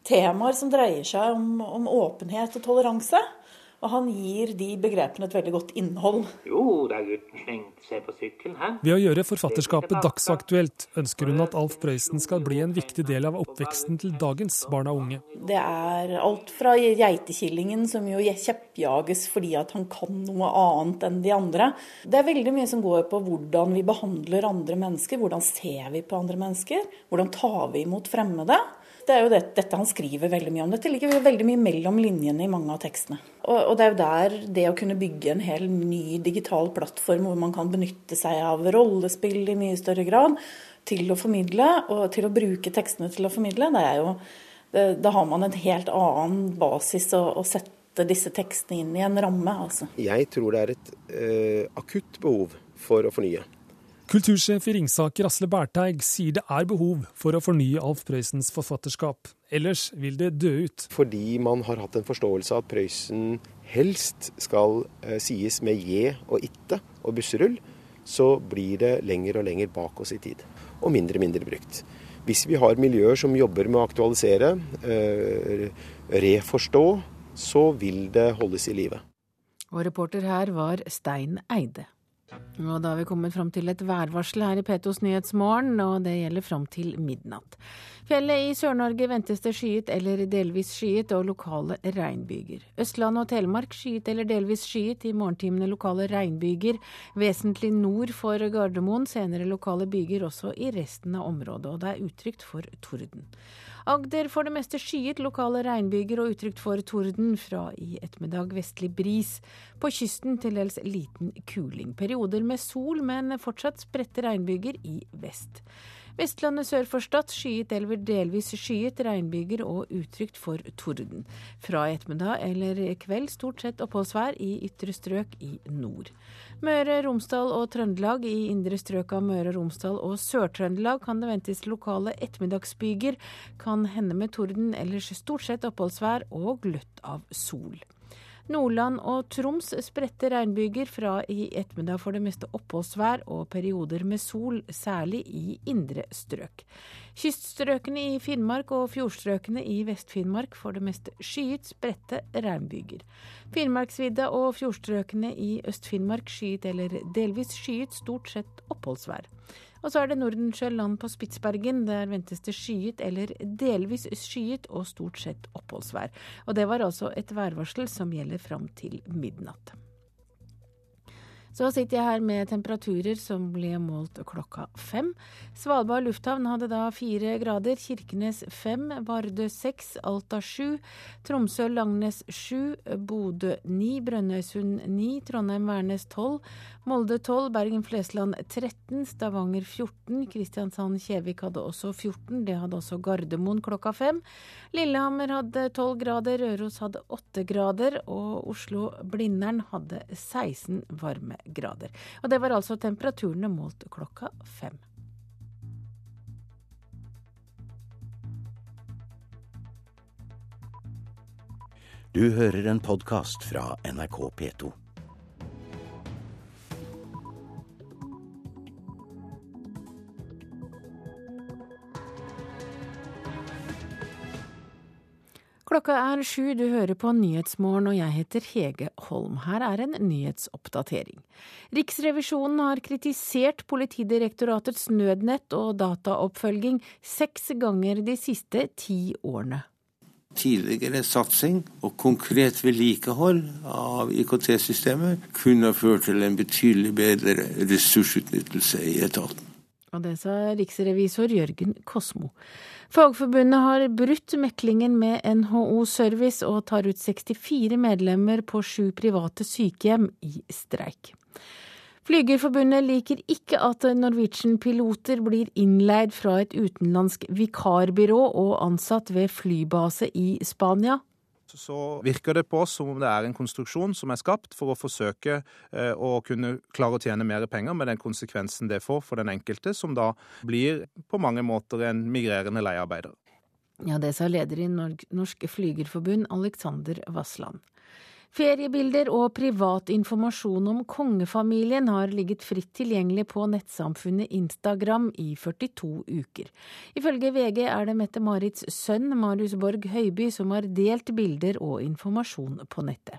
[SPEAKER 22] temaer som dreier seg om, om åpenhet og toleranse. Og han gir de begrepene et veldig godt innhold.
[SPEAKER 20] Jo da, gutten slengte seg på sykkelen, hæ?
[SPEAKER 21] Ved å gjøre forfatterskapet dagsaktuelt, ønsker hun at Alf Prøysen skal bli en viktig del av oppveksten til dagens barn og unge.
[SPEAKER 22] Det er alt fra geitekillingen, som jo kjeppjages fordi at han kan noe annet enn de andre. Det er veldig mye som går på hvordan vi behandler andre mennesker, hvordan ser vi på andre mennesker, hvordan tar vi imot fremmede. Det er jo det, dette han skriver veldig mye om. Dette ligger veldig mye mellom linjene i mange av tekstene. Og, og, det er jo der det å kunne bygge en hel ny digital plattform hvor man kan benytte seg av rollespill i mye større grad til å formidle, og til å bruke tekstene til å formidle, det er jo det, Da har man en helt annen basis å, å sette disse tekstene inn i en ramme, altså.
[SPEAKER 23] Jeg tror det er et uh, akutt behov for å fornye.
[SPEAKER 21] Kultursjef i Ringsaker Asle Berteig sier det er behov for å fornye Alf Prøysens forfatterskap. Ellers vil det dø ut.
[SPEAKER 23] Fordi man har hatt en forståelse av at Prøysen helst skal eh, sies med je og itte og busserull, så blir det lenger og lenger bak oss i tid. Og mindre og mindre brukt. Hvis vi har miljøer som jobber med å aktualisere, eh, reforstå, så vil det holdes i live.
[SPEAKER 2] Og reporter her var Stein Eide. Og da har vi kommet fram til et værvarsel her i Petos Nyhetsmorgen, og det gjelder fram til midnatt. Fjellet i Sør-Norge ventes det skyet eller delvis skyet og lokale regnbyger. Østlandet og Telemark skyet eller delvis skyet, i morgentimene lokale regnbyger. Vesentlig nord for Gardermoen, senere lokale byger også i resten av området, og det er utrygt for torden. Agder for det meste skyet, lokale regnbyger og utrygt for torden. Fra i ettermiddag vestlig bris. På kysten til dels liten kuling. Perioder med sol, men fortsatt spredte regnbyger i vest. Vestlandet sør for Stad skyet eller delvis skyet, regnbyger og utrygt for torden. Fra i ettermiddag eller kveld stort sett oppholdsvær i ytre strøk i nord. Møre, Romsdal og Trøndelag. I indre strøk av Møre Romsdal og Sør-Trøndelag kan det ventes lokale ettermiddagsbyger. Kan hende med torden, ellers stort sett oppholdsvær og gløtt av sol. Nordland og Troms spredte regnbyger fra i ettermiddag for det meste oppholdsvær og perioder med sol, særlig i indre strøk. Kyststrøkene i Finnmark og fjordstrøkene i Vest-Finnmark for det meste skyet, spredte regnbyger. Finnmarksvidda og fjordstrøkene i Øst-Finnmark skyet eller delvis skyet, stort sett oppholdsvær. Og så er det Nordensjøland på Spitsbergen. Der ventes det skyet eller delvis skyet og stort sett oppholdsvær. Og det var altså et værvarsel som gjelder fram til midnatt. Så sitter jeg her med temperaturer som ble målt klokka fem. Svalbard lufthavn hadde da fire grader, Kirkenes fem, Vardø seks, Alta sju, Tromsø-Langnes sju, Bodø ni, Brønnøysund ni, Trondheim-Værnes tolv, Molde tolv, Bergen-Flesland 13, Stavanger 14, Kristiansand-Kjevik hadde også 14, det hadde også Gardermoen klokka fem. Lillehammer hadde tolv grader, Røros hadde åtte grader, og Oslo-Blindern hadde 16 varme grader. Og det var altså temperaturene målt klokka fem.
[SPEAKER 24] Du hører en podkast fra NRK P2.
[SPEAKER 2] Klokka er sju, du hører på Nyhetsmorgen og jeg heter Hege Holm. Her er en nyhetsoppdatering. Riksrevisjonen har kritisert Politidirektoratets nødnett og dataoppfølging seks ganger de siste ti årene.
[SPEAKER 25] Tidligere satsing og konkret vedlikehold av IKT-systemet kunne ført til en betydelig bedre ressursutnyttelse i etaten.
[SPEAKER 2] Og det sa riksrevisor Jørgen Kosmo. Fagforbundet har brutt meklingen med NHO Service og tar ut 64 medlemmer på sju private sykehjem i streik. Flygerforbundet liker ikke at Norwegian-piloter blir innleid fra et utenlandsk vikarbyrå og ansatt ved flybase i Spania
[SPEAKER 26] så virker det på oss som om det er en konstruksjon som er skapt for å forsøke eh, å kunne klare å tjene mer penger, med den konsekvensen det får for den enkelte, som da blir på mange måter en migrerende leiearbeider.
[SPEAKER 2] Ja, det sa leder i Norske Flygerforbund, Alexander Vassland. Feriebilder og privat informasjon om kongefamilien har ligget fritt tilgjengelig på nettsamfunnet Instagram i 42 uker. Ifølge VG er det Mette-Marits sønn Marius Borg Høiby som har delt bilder og informasjon på nettet.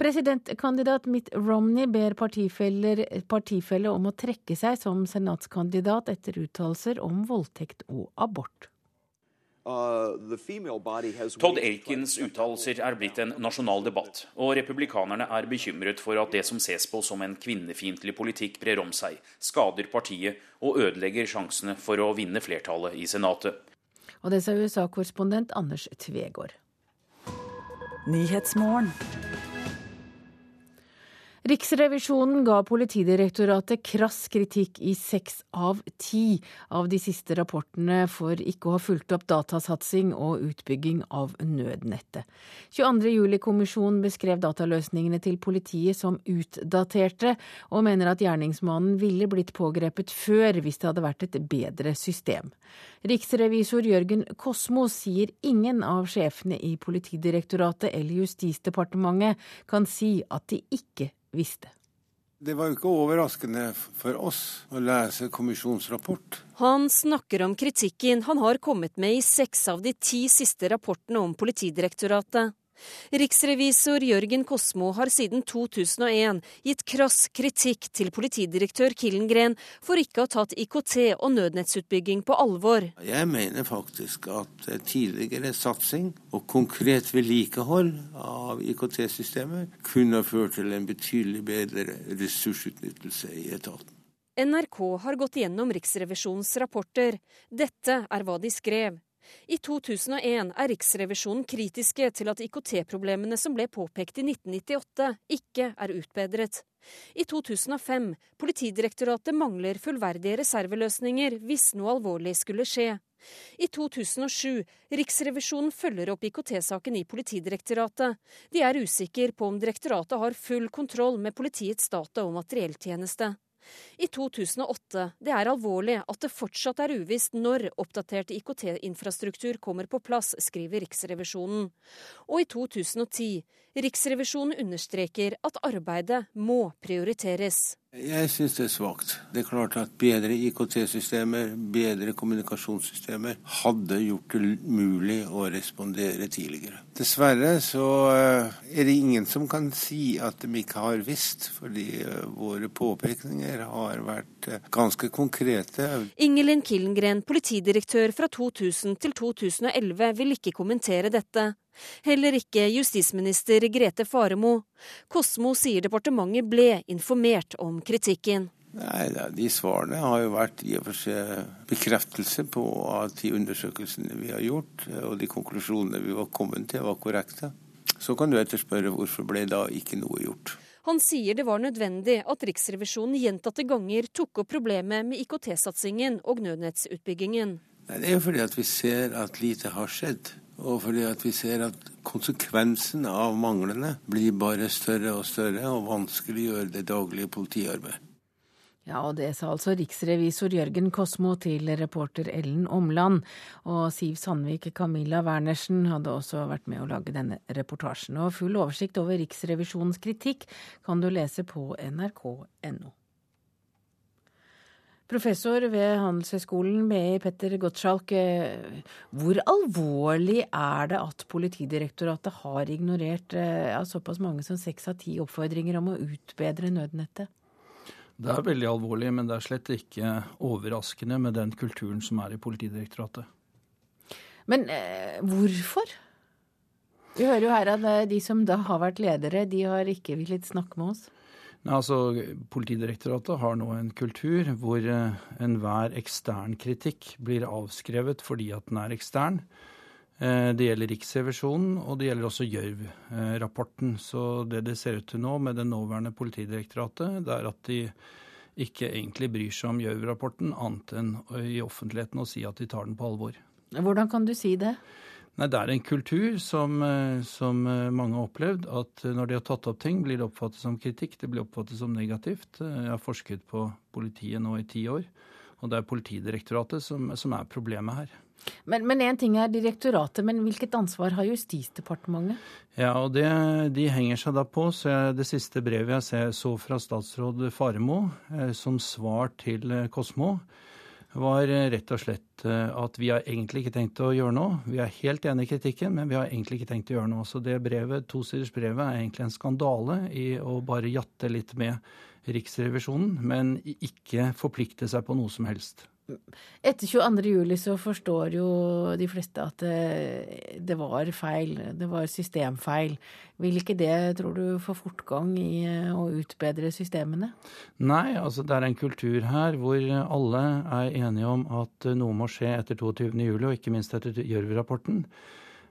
[SPEAKER 2] Presidentkandidat Mitt Romney ber partifelle om å trekke seg som senatskandidat etter uttalelser om voldtekt og abort.
[SPEAKER 27] Uh, Todd Aikens uttalelser er blitt en nasjonal debatt, og republikanerne er bekymret for at det som ses på som en kvinnefiendtlig politikk brer om seg, skader partiet og ødelegger sjansene for å vinne flertallet i Senatet.
[SPEAKER 2] Og det sa USA-korrespondent Anders Tvegård. Riksrevisjonen ga Politidirektoratet krass kritikk i seks av ti av de siste rapportene for ikke å ha fulgt opp datasatsing og utbygging av nødnettet. 22.07-kommisjonen beskrev dataløsningene til politiet som utdaterte, og mener at gjerningsmannen ville blitt pågrepet før hvis det hadde vært et bedre system. Riksrevisor Jørgen Kosmo sier ingen av sjefene i Politidirektoratet eller Justisdepartementet kan si at de ikke visste.
[SPEAKER 25] Det var jo ikke overraskende for oss å lese kommisjonsrapport.
[SPEAKER 28] Han snakker om kritikken han har kommet med i seks av de ti siste rapportene om Politidirektoratet. Riksrevisor Jørgen Kosmo har siden 2001 gitt krass kritikk til politidirektør Killengren for ikke å ha tatt IKT og nødnettsutbygging på alvor.
[SPEAKER 25] Jeg mener faktisk at tidligere satsing og konkret vedlikehold av IKT-systemet kunne ha ført til en betydelig bedre ressursutnyttelse i etaten.
[SPEAKER 28] NRK har gått gjennom Riksrevisjonens rapporter. Dette er hva de skrev. I 2001 er Riksrevisjonen kritiske til at IKT-problemene som ble påpekt i 1998, ikke er utbedret. I 2005 Politidirektoratet mangler fullverdige reserveløsninger hvis noe alvorlig skulle skje. I 2007 Riksrevisjonen følger opp IKT-saken i Politidirektoratet. De er usikre på om direktoratet har full kontroll med politiets data- og materielltjeneste i 2008. Det er alvorlig at det fortsatt er uvisst når oppdatert IKT-infrastruktur kommer på plass, skriver Riksrevisjonen. Og i 2010. Riksrevisjonen understreker at arbeidet må prioriteres.
[SPEAKER 25] Jeg syns det er svakt. Det er klart at bedre IKT-systemer, bedre kommunikasjonssystemer, hadde gjort det mulig å respondere tidligere. Dessverre så eh, er det ingen som kan si at de ikke har visst, fordi eh, våre påpekninger har vært eh, ganske konkrete.
[SPEAKER 28] Ingelin Killengren, politidirektør fra 2000 til 2011, vil ikke kommentere dette. Heller ikke justisminister Grete Faremo. Kosmo sier departementet ble informert om kritikken.
[SPEAKER 25] Nei, De svarene har jo vært i og for seg bekreftelse på at de undersøkelsene vi har gjort, og de konklusjonene vi var kommet til, var korrekte. Så kan du etterspørre hvorfor ble da ikke noe gjort.
[SPEAKER 28] Han sier det var nødvendig at Riksrevisjonen gjentatte ganger tok opp problemet med IKT-satsingen og nødnettsutbyggingen.
[SPEAKER 25] Det er jo fordi at vi ser at lite har skjedd. Og fordi at vi ser at konsekvensen av manglene blir bare større og større, og vanskelig å gjøre det daglige politiarbeidet.
[SPEAKER 2] Ja, og det sa altså riksrevisor Jørgen Kosmo til reporter Ellen Omland. Og Siv Sandvik Camilla Wernersen hadde også vært med å lage denne reportasjen. Og full oversikt over Riksrevisjonens kritikk kan du lese på nrk.no. Professor ved Handelshøyskolen BI, Petter Gottschalk. Eh, hvor alvorlig er det at Politidirektoratet har ignorert ja, eh, såpass mange som seks av ti oppfordringer om å utbedre nødnettet?
[SPEAKER 29] Det er veldig alvorlig, men det er slett ikke overraskende med den kulturen som er i Politidirektoratet.
[SPEAKER 2] Men eh, hvorfor? Vi hører jo her at eh, de som da har vært ledere, de har ikke villet snakke med oss.
[SPEAKER 29] Nei, altså, Politidirektoratet har nå en kultur hvor eh, enhver ekstern kritikk blir avskrevet fordi at den er ekstern. Eh, det gjelder Riksrevisjonen, og det gjelder også Gjørv-rapporten. Så det det ser ut til nå med det nåværende Politidirektoratet, det er at de ikke egentlig bryr seg om Gjørv-rapporten, annet enn i offentligheten å si at de tar den på alvor.
[SPEAKER 2] Hvordan kan du si det?
[SPEAKER 29] Nei, Det er en kultur som, eh, som, eh, mange har opplevd, at når de har tatt opp ting, blir det oppfattet som kritikk. Det blir oppfattet som negativt. Jeg har forsket på politiet nå i ti år, og det er Politidirektoratet som, som er problemet her.
[SPEAKER 2] Men én ting er direktoratet, men hvilket ansvar har Justisdepartementet?
[SPEAKER 29] Ja, og det, De henger seg da på. så jeg, Det siste brevet jeg så fra statsråd Faremo eh, som svar til eh, Kosmo, var eh, rett og slett eh, at vi har egentlig ikke tenkt å gjøre noe. Vi er helt enig i kritikken, men vi har egentlig ikke tenkt å gjøre noe. Så det brevet, tosiders brevet er egentlig en skandale i å bare jatte litt med Riksrevisjonen, men ikke forplikte seg på noe som helst.
[SPEAKER 2] Etter 22.07 så forstår jo de fleste at det, det, var feil, det var systemfeil. Vil ikke det, tror du, få fortgang i å utbedre systemene?
[SPEAKER 29] Nei, altså det er en kultur her hvor alle er enige om at noe må skje etter 22. juli, og ikke minst etter Gjørv-rapporten.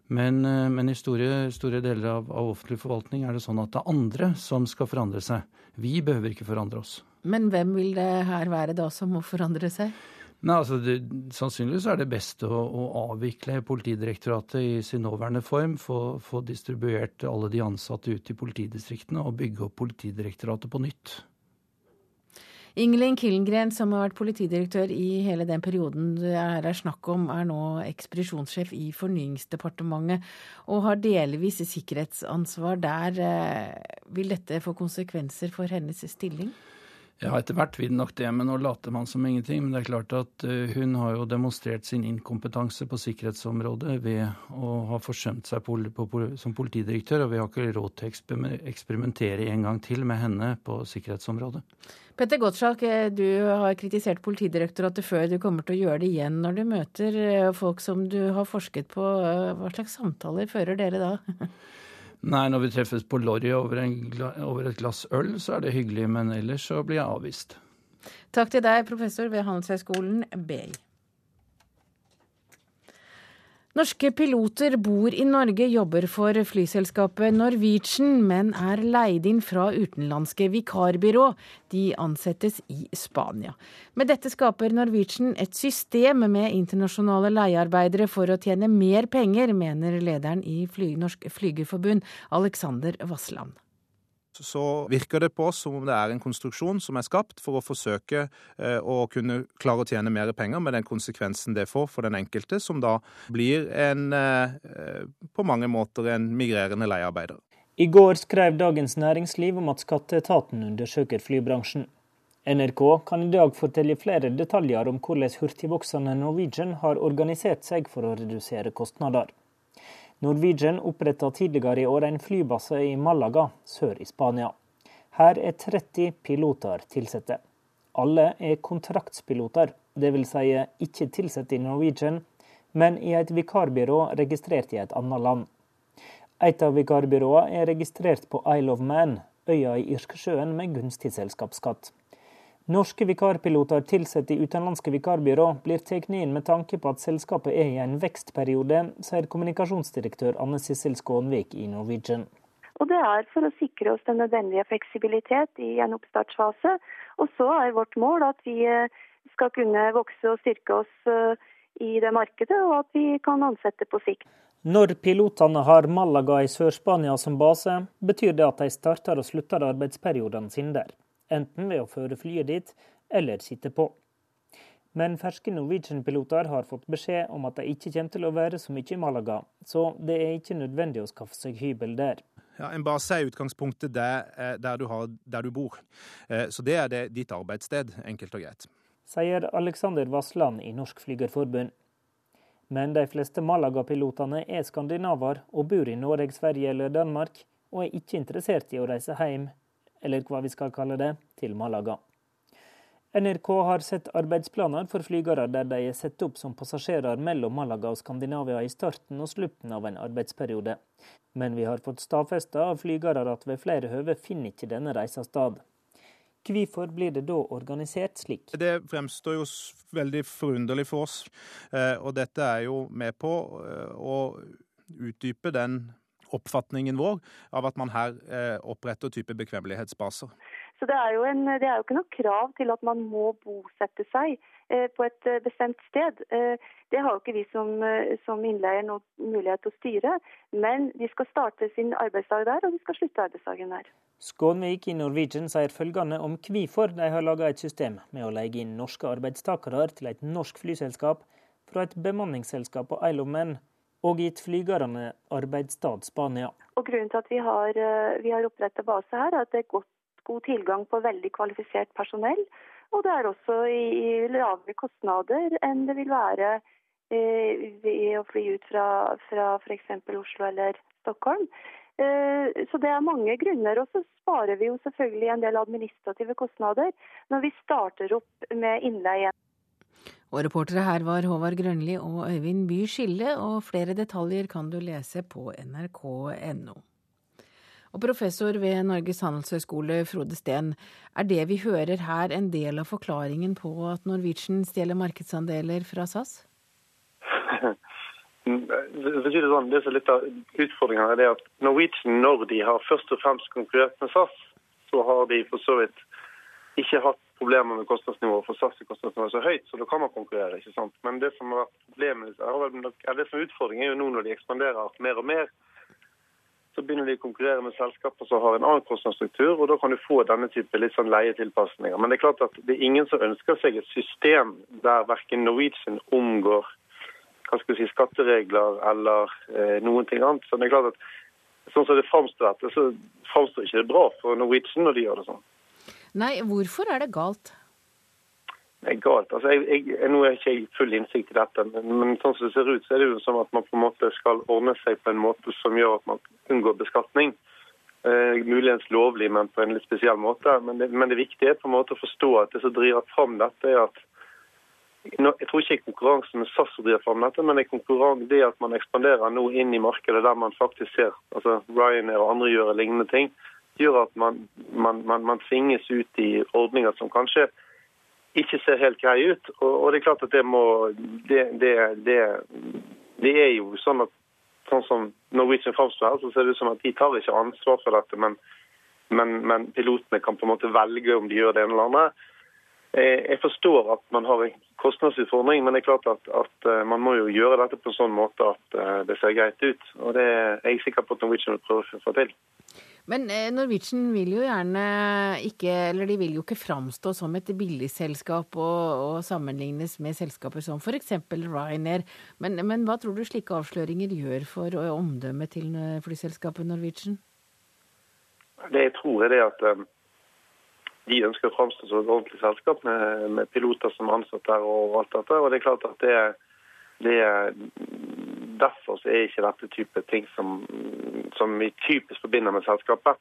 [SPEAKER 29] Men, men, i store, store deler av, av offentlig forvaltning er det sånn at det er andre som skal forandre seg. Vi behøver ikke forandre oss.
[SPEAKER 2] Men hvem vil det her være da som må forandre seg?
[SPEAKER 29] Nei, altså det, Sannsynligvis er det best å, å, avvikle Politidirektoratet i sin nåværende form. Få, få distribuert alle de ansatte ut i politidistriktene og bygge opp Politidirektoratet på nytt.
[SPEAKER 2] Ingelin Killengren, som har vært politidirektør i hele den perioden det er snakk om, er nå ekspedisjonssjef i Fornyingsdepartementet og har delvis sikkerhetsansvar der. Eh, vil dette få konsekvenser for hennes stilling?
[SPEAKER 29] Ja, etter hvert vil nok det, men nå later man som ingenting. Men det er klart at uh, hun har jo demonstrert sin inkompetanse på sikkerhetsområdet ved å ha forsømt seg som politidirektør, og vi har ikke råd til å eksperimentere en gang til med henne på sikkerhetsområdet.
[SPEAKER 2] Petter Gottschalk, eh, du har kritisert Politidirektoratet før. Du kommer til å gjøre det igjen når du møter eh, folk som du har forsket på. Hva slags samtaler fører dere da?
[SPEAKER 29] Nei, når vi treffes på Lorry over, over, et glass øl, så er det hyggelig, men ellers så blir jeg avvist.
[SPEAKER 2] Takk til deg, professor ved Handelshøyskolen BI. Norske piloter bor i Norge, jobber for flyselskapet Norwegian, men er leid inn fra utenlandske vikarbyrå. De ansettes i Spania. Med dette skaper Norwegian et system med internasjonale leiearbeidere for å tjene mer penger, mener lederen i Fly Norsk Flygerforbund, Alexander Vassland
[SPEAKER 26] så virker det på oss som om det er en konstruksjon som er skapt for å forsøke eh, å kunne klare å tjene mer penger, med den konsekvensen det får for den enkelte, som da blir en eh, på mange måter en migrerende leiearbeider.
[SPEAKER 30] I går skrev Dagens Næringsliv om at skatteetaten undersøker flybransjen. NRK kan i dag fortelle flere detaljer om hvordan hurtigvoksende Norwegian har organisert seg for å redusere kostnader. Norwegian oppretta tidligere i år en flybase i Malaga, sør i Spania. Her er 30 piloter tilsatte. Alle er kontraktspiloter, dvs. Si ikke tilsatt i Norwegian, men i et vikarbyrå registrert i et annet land. Et av vikarbyråene er registrert på Isle of Man, øya i Irskesjøen med gunstig selskapsskatt. Norske vikarpiloter ansatt i utenlandske vikarbyrå blir tatt inn med tanke på at selskapet er i en vekstperiode, sier kommunikasjonsdirektør Anne Sissel Skånvik i Norwegian.
[SPEAKER 31] Og Det er for å sikre oss den nødvendige fleksibilitet i en oppstartsfase. Og så er vårt mål at vi eh, skal kunne vokse og styrke oss eh, i det markedet, og at vi kan ansette på sikt.
[SPEAKER 30] Når pilotene har Malaga i Sør-Spania som base, betyr det at de starter og slutter arbeidsperiodene sine der enten ved å føre flyet dit, eller sitte på. Men ferske Norwegian-piloter har fått beskjed om at de ikke kommer til å være så mye i Malaga, så det er ikke nødvendig å skaffe seg hybel der.
[SPEAKER 26] Ja, En base er utgangspunktet der, eh, der, du, har, der du, bor. Eh, så det er det, ditt arbeidssted, enkelt og greit.
[SPEAKER 30] Sier Alexander Vassland i Norsk Flygerforbund. Men de fleste Malaga-pilotene er skandinaver og bor i Norge, Sverige eller Danmark, og er ikke interessert i å reise hjem, eller hva vi skal kalle det, til Malaga. NRK har sett arbeidsplaner for flygere der de er satt opp som passasjerer mellom Malaga og Skandinavia i starten og slutten av en arbeidsperiode. Men vi har fått stadfesta av flygere at ved flere høve finner ikke denne reisa sted. Hvorfor blir det da organisert slik?
[SPEAKER 26] Det fremstår jo veldig forunderlig for oss. Eh, og dette er jo med på eh, å utdype den oppfatningen vår av at man her eh, oppretter type bekvemmelighetsbaser.
[SPEAKER 31] Så det er, en, det er, jo ikke noe krav til at man må bosette seg eh, på et eh, bestemt sted. Eh, det har jo ikke vi som, som innleier noen mulighet til å styre. Men de skal starte sin arbeidsdag der, og de skal slutte arbeidsdagen der.
[SPEAKER 30] Skånvik i Norwegian sier følgende om hvorfor de har laga et system med å leie inn norske arbeidstakere til et norsk flyselskap fra et bemanningsselskap på Isle of Man, og gitt flygerne arbeidsstad Spania.
[SPEAKER 31] Og Grunnen til at vi har, vi har oppretta base her, er at det er godt god tilgang på veldig kvalifisert personell. Og det er også i lavere kostnader enn det vil være eh, ved å fly ut fra, fra f.eks. Oslo eller Stockholm. Eh, så det er mange grunner. Og så sparer vi jo selvfølgelig en del administrative kostnader når vi starter opp med innleie.
[SPEAKER 2] Og reportere her var Håvard Grønli og Øyvind By Skille, og flere detaljer kan du lese på nrk.no. Og professor ved Norges handelshøyskole, Frode Steen, er det vi hører her en del av forklaringen på at Norwegian stjeler markedsandeler fra SAS?
[SPEAKER 32] Det, sånn, det som er litt av utfordringen er at Norwegian, når de har først og fremst konkurrert med SAS, så har de for så vidt ikke hatt problemer med kostnadsnivået, for SAS er så høyt, så da kan man konkurrere. ikke sant? Men det som har vært problemet, er det som er utfordringen, er jo nå når de ekspanderer mer og mer, så begynner de å konkurrere med selskaper som har en annen kostnadsstruktur, og da kan du få denne type litt sånn leietilpasninger. Men det er klart at det er ingen som ønsker seg et system der verken Norwegian omgår hva skal si, skatteregler eller eh, noen ting annet. Så det er klart at sånn som det framstår dette, så framstår ikke det bra for Norwegian når de gjør det sånn.
[SPEAKER 2] Nei, hvorfor er det galt?
[SPEAKER 32] Det er galt. Altså, jeg, jeg, nå er ikke jeg full innsikt i dette, men, men, sånn som det ser ut, så er det jo som at man på en måte skal ordne seg på en måte som gjør at man unngår beskatning. Eh, muligens lovlig, men på en litt spesiell måte. Men det, men det viktige er på en måte å forstå at det som driver fram dette, er at jeg tror ikke det er konkurransen med SAS som driver fram dette, men det er det at man ekspanderer nå inn i markedet der man faktisk ser altså Ryanair og andre gjør lignende ting, gjør at man, man, man, man tvinges ut i ordninger som kanskje ikke ser helt grei ut. Og, og, det er klart at det må det, det, det, det er jo sånn at sånn som Norwegian framstår her, så ser det ut som at de tar ikke ansvar for dette, men, men, men, pilotene kan på en måte velge om de gjør det ene eller andre. Jeg forstår at man har en kostnadsutfordring, men det er klart at, at eh, man må jo gjøre dette på en sånn måte at eh, det ser greit ut. Og det er jeg sikker på at Norwegian vil prøve å få til.
[SPEAKER 2] Men eh, Norwegian vil jo gjerne ikke, eller de vil jo ikke framstå som et billigselskap og, og sammenlignes med selskaper som f.eks. Ryanair. Men, men, hva tror du slike avsløringer gjør for omdømmet til flyselskapet Norwegian?
[SPEAKER 32] Det jeg tror er det at de ønsker å framstå som et ordentlig selskap med, med piloter som er ansatt der og alt dette. Og det er klart at det, det Derfor er ikke dette type ting som, som vi typisk forbinder med selskapet.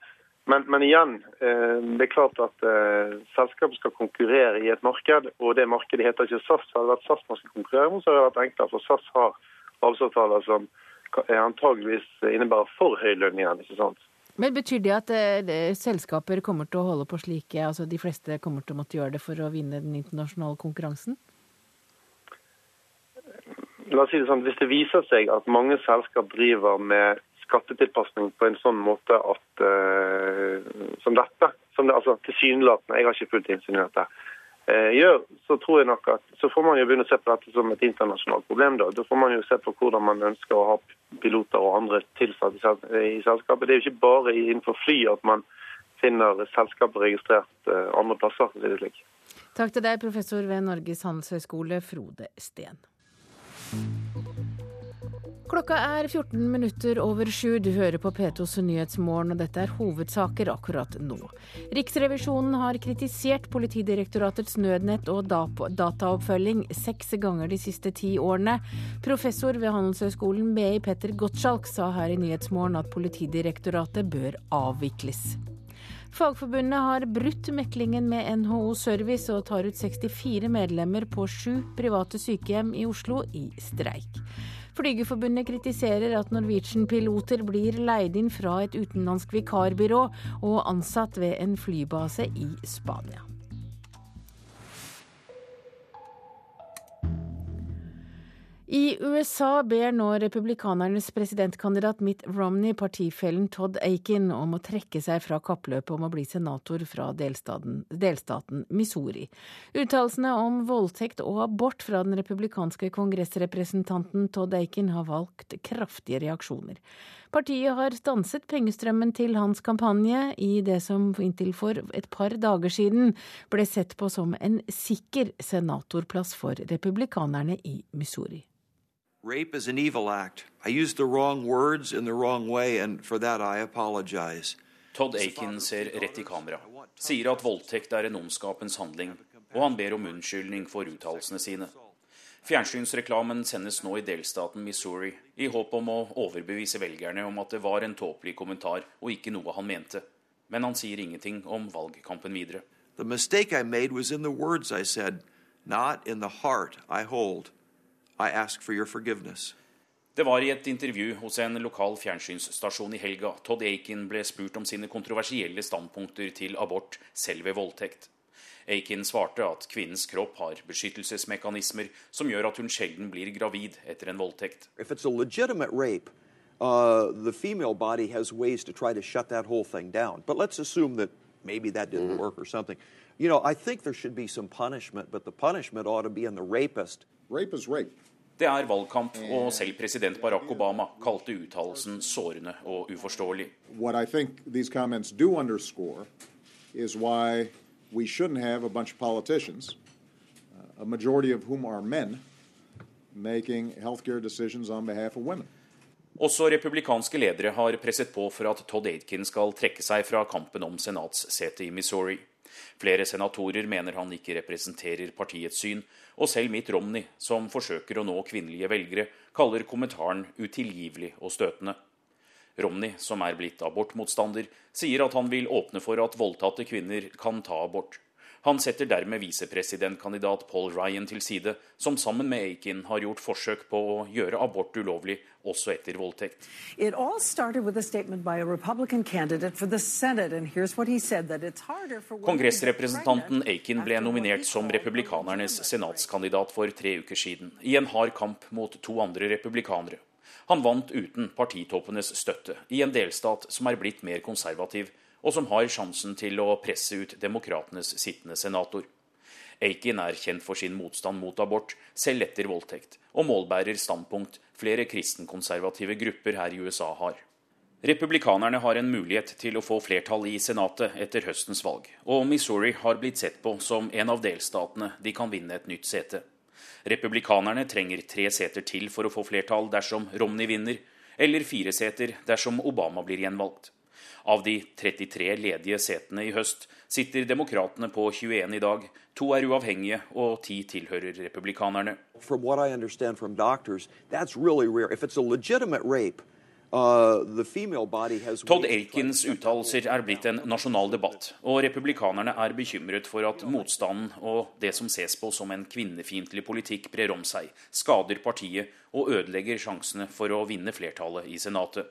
[SPEAKER 32] Men, men igjen, eh, det er klart at eh, selskapet skal konkurrere i et marked, og det markedet heter ikke SAS. Hadde det vært SAS man skulle konkurrere mot, så hadde det vært enklere, for SAS har avtaler som antageligvis innebærer for høy lønn igjen. ikke sant?
[SPEAKER 2] Men Betyr det at eh, selskaper kommer til å holde på slike, altså de fleste kommer til å måtte gjøre det for å vinne den internasjonale konkurransen?
[SPEAKER 32] La oss si det sånn, Hvis det viser seg at mange selskap driver med skattetilpasning på en sånn måte at uh, som dette, som det altså tilsynelatende, jeg har ikke fullt innsyn i dette, uh, gjør, så tror jeg nok at så får man jo begynne å se på dette som et internasjonalt problem. Da Da får man jo se på hvordan man ønsker å ha piloter og andre tilsatte i selskapet. Det er jo ikke bare innenfor fly at man finner selskapet registrert andre plasser.
[SPEAKER 2] Takk til deg, professor ved Norges handelshøyskole, Frode Steen. Klokka er 14 minutter over sju. Du hører på P2s Nyhetsmorgen, og dette er hovedsaker akkurat nå. Riksrevisjonen har kritisert Politidirektoratets nødnett og dataoppfølging seks ganger de siste ti årene. Professor ved Handelshøyskolen BI Petter Gottschalk sa her i Nyhetsmorgen at Politidirektoratet bør avvikles. Fagforbundet har brutt meklingen med NHO Service og tar ut 64 medlemmer på sju private sykehjem i Oslo i streik. Flygerforbundet kritiserer at Norwegian-piloter blir leid inn fra et utenlandsk vikarbyrå og ansatt ved en flybase i Spania. I USA ber nå republikanernes presidentkandidat Mitt Romney partifellen Todd Aiken om å trekke seg fra kappløpet om å bli senator fra delstaten, delstaten Missouri. Uttalelsene om voldtekt og abort fra den republikanske kongressrepresentanten Todd Aiken har valgt kraftige reaksjoner. Partiet har stanset pengestrømmen til hans kampanje i det som inntil for et par dager siden ble sett på som en sikker senatorplass for republikanerne i Missouri.
[SPEAKER 33] Rape is an evil act. I used the wrong words in the wrong way, and for that I apologize.
[SPEAKER 27] Todd Aiken ser rett i kamera, sier at voldtekt er en ondskapens handling, og han ber om unnskyldning for uttalelsene sine. Fjernsynsreklamen sendes nå i delstaten Missouri i håp om å overbevise velgerne om at det var en tåpelig kommentar og ikke noe han mente. Men han sier ingenting om valgkampen videre.
[SPEAKER 33] The mistake I made was in the words I said, not in the heart I hold. I ask for your forgiveness.
[SPEAKER 27] Det var i et intervju hos en lokal fjernsynsstasjon i helga Todd Aiken ble spurt om sine kontroversielle standpunkter til abort selv ved voldtekt. Aiken svarte at kvinnens kropp har beskyttelsesmekanismer som gjør at hun sjelden blir gravid etter en voldtekt.
[SPEAKER 33] Rape, uh, the female body has ways to try to shut that whole thing down. But let's assume that maybe that didn't mm-hmm. work or something. You know, I think there should be some punishment, but the punishment ought to be in the rapist.
[SPEAKER 27] Rape is rape. Det er valgkamp, og selv president Barack Obama kalte uttalelsen sårende og uforståelig. What I think these comments do underscore is why we shouldn't have a bunch of politicians, uh, a majority of whom are men, making healthcare decisions on behalf of women. Også republikanske ledere har presset på for at Todd Aitken skal trekke seg fra kampen om senatssetet i Missouri. Flere senatorer mener han ikke representerer partiets syn, og selv Mitt Romney, som forsøker å nå kvinnelige velgere, kaller kommentaren utilgivelig og støtende. Romney, som er blitt abortmotstander, sier at han vil åpne for at voldtatte kvinner kan ta abort. Han setter dermed visepresidentkandidat Paul Ryan til side, som sammen med Aiken har gjort forsøk på å gjøre abort ulovlig også etter voldtekt. Kongressrepresentanten Aiken ble nominert som republikanernes senatskandidat for tre uker siden, i en hard kamp mot to andre republikanere. Han vant uten partitoppenes støtte, i en delstat som er blitt mer konservativ og som har sjansen til å presse ut demokratenes sittende senator. Aiken er kjent for sin motstand mot abort, selv etter voldtekt, og målbærer standpunkt flere kristenkonservative grupper her i USA har. Republikanerne har en mulighet til å få flertall i Senatet etter høstens valg, og Missouri har blitt sett på som en av delstatene de kan vinne et nytt sete. Republikanerne trenger tre seter til for å få flertall dersom Romney vinner, eller fire seter dersom Obama blir gjenvalgt. Av de 33 ledige setene i høst sitter demokratene på 21 i dag. To er uavhengige, og ti tilhører republikanerne. Uh, Todd Aikens uttalelser er blitt en nasjonal debatt, og republikanerne er bekymret for at motstanden og det som ses på som en kvinnefiendtlig politikk, brer om seg, skader partiet og ødelegger sjansene for å vinne flertallet i Senatet.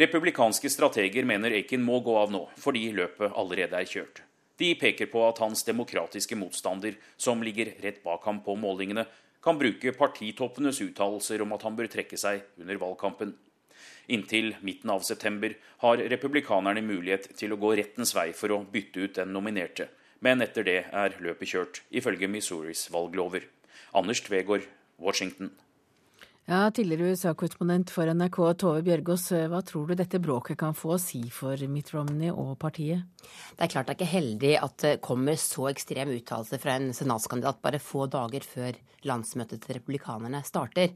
[SPEAKER 27] Republikanske strateger mener Aiken må gå av nå, fordi løpet allerede er kjørt. De peker på at hans demokratiske motstander, som ligger rett bak ham på målingene, kan bruke partitoppenes uttalelser om at han bør trekke seg under valgkampen. Inntil midten av september har republikanerne mulighet til å gå rettens vei for å bytte ut den nominerte, men etter det er løpet kjørt, ifølge Missouris valglover. Anders Tvegård, Washington.
[SPEAKER 2] Ja, Tidligere USA-korrespondent for NRK Tove Bjørgaas, hva tror du dette bråket kan få å si for Mitt Romney og partiet?
[SPEAKER 34] Det er klart det er ikke heldig at det kommer så ekstrem uttalelse fra en senatskandidat bare få dager før landsmøtet til republikanerne starter.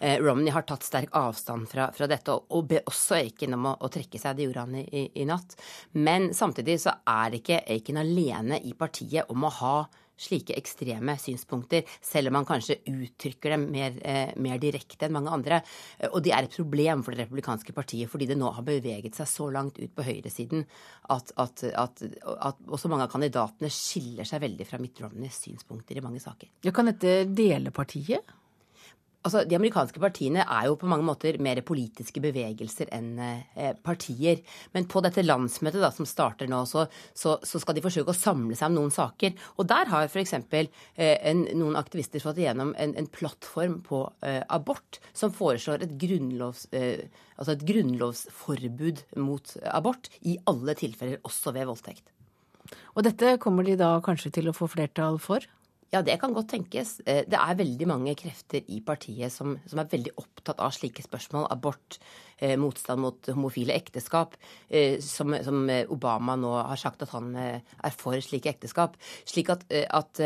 [SPEAKER 34] Eh, Romney har tatt sterk avstand fra, fra dette, og ber også Aiken om å, å, trekke seg. Det gjorde han i, i, i natt. Men samtidig så er ikke Aiken alene i partiet om å ha slike ekstreme synspunkter, selv om man kanskje uttrykker dem mer, eh, mer, direkte enn mange andre. Eh, og det er et problem for det republikanske partiet, fordi det nå har beveget seg så langt ut på høyresiden at, at, at, at også mange av kandidatene skiller seg veldig fra Mitt Romneys synspunkter i mange saker.
[SPEAKER 2] Ja, kan dette dele partiet?
[SPEAKER 34] Altså, De amerikanske partiene er jo på mange måter mer politiske bevegelser enn eh, partier. Men på dette landsmøtet da, som starter nå, så, så, så, skal de forsøke å samle seg om noen saker. Og der har f.eks. Eh, noen aktivister fått igjennom en, en plattform på eh, abort som foreslår et, grunnlovs, eh, altså et grunnlovsforbud mot abort i alle tilfeller, også ved voldtekt.
[SPEAKER 2] Og dette kommer de da kanskje til å få flertall for?
[SPEAKER 34] Ja, det kan godt tenkes. Eh, det er veldig mange krefter i partiet som, som er veldig opptatt av slike spørsmål. Abort, eh, motstand mot homofile ekteskap. Eh, som, som, Obama nå har sagt at han er for slike ekteskap. Slik at, at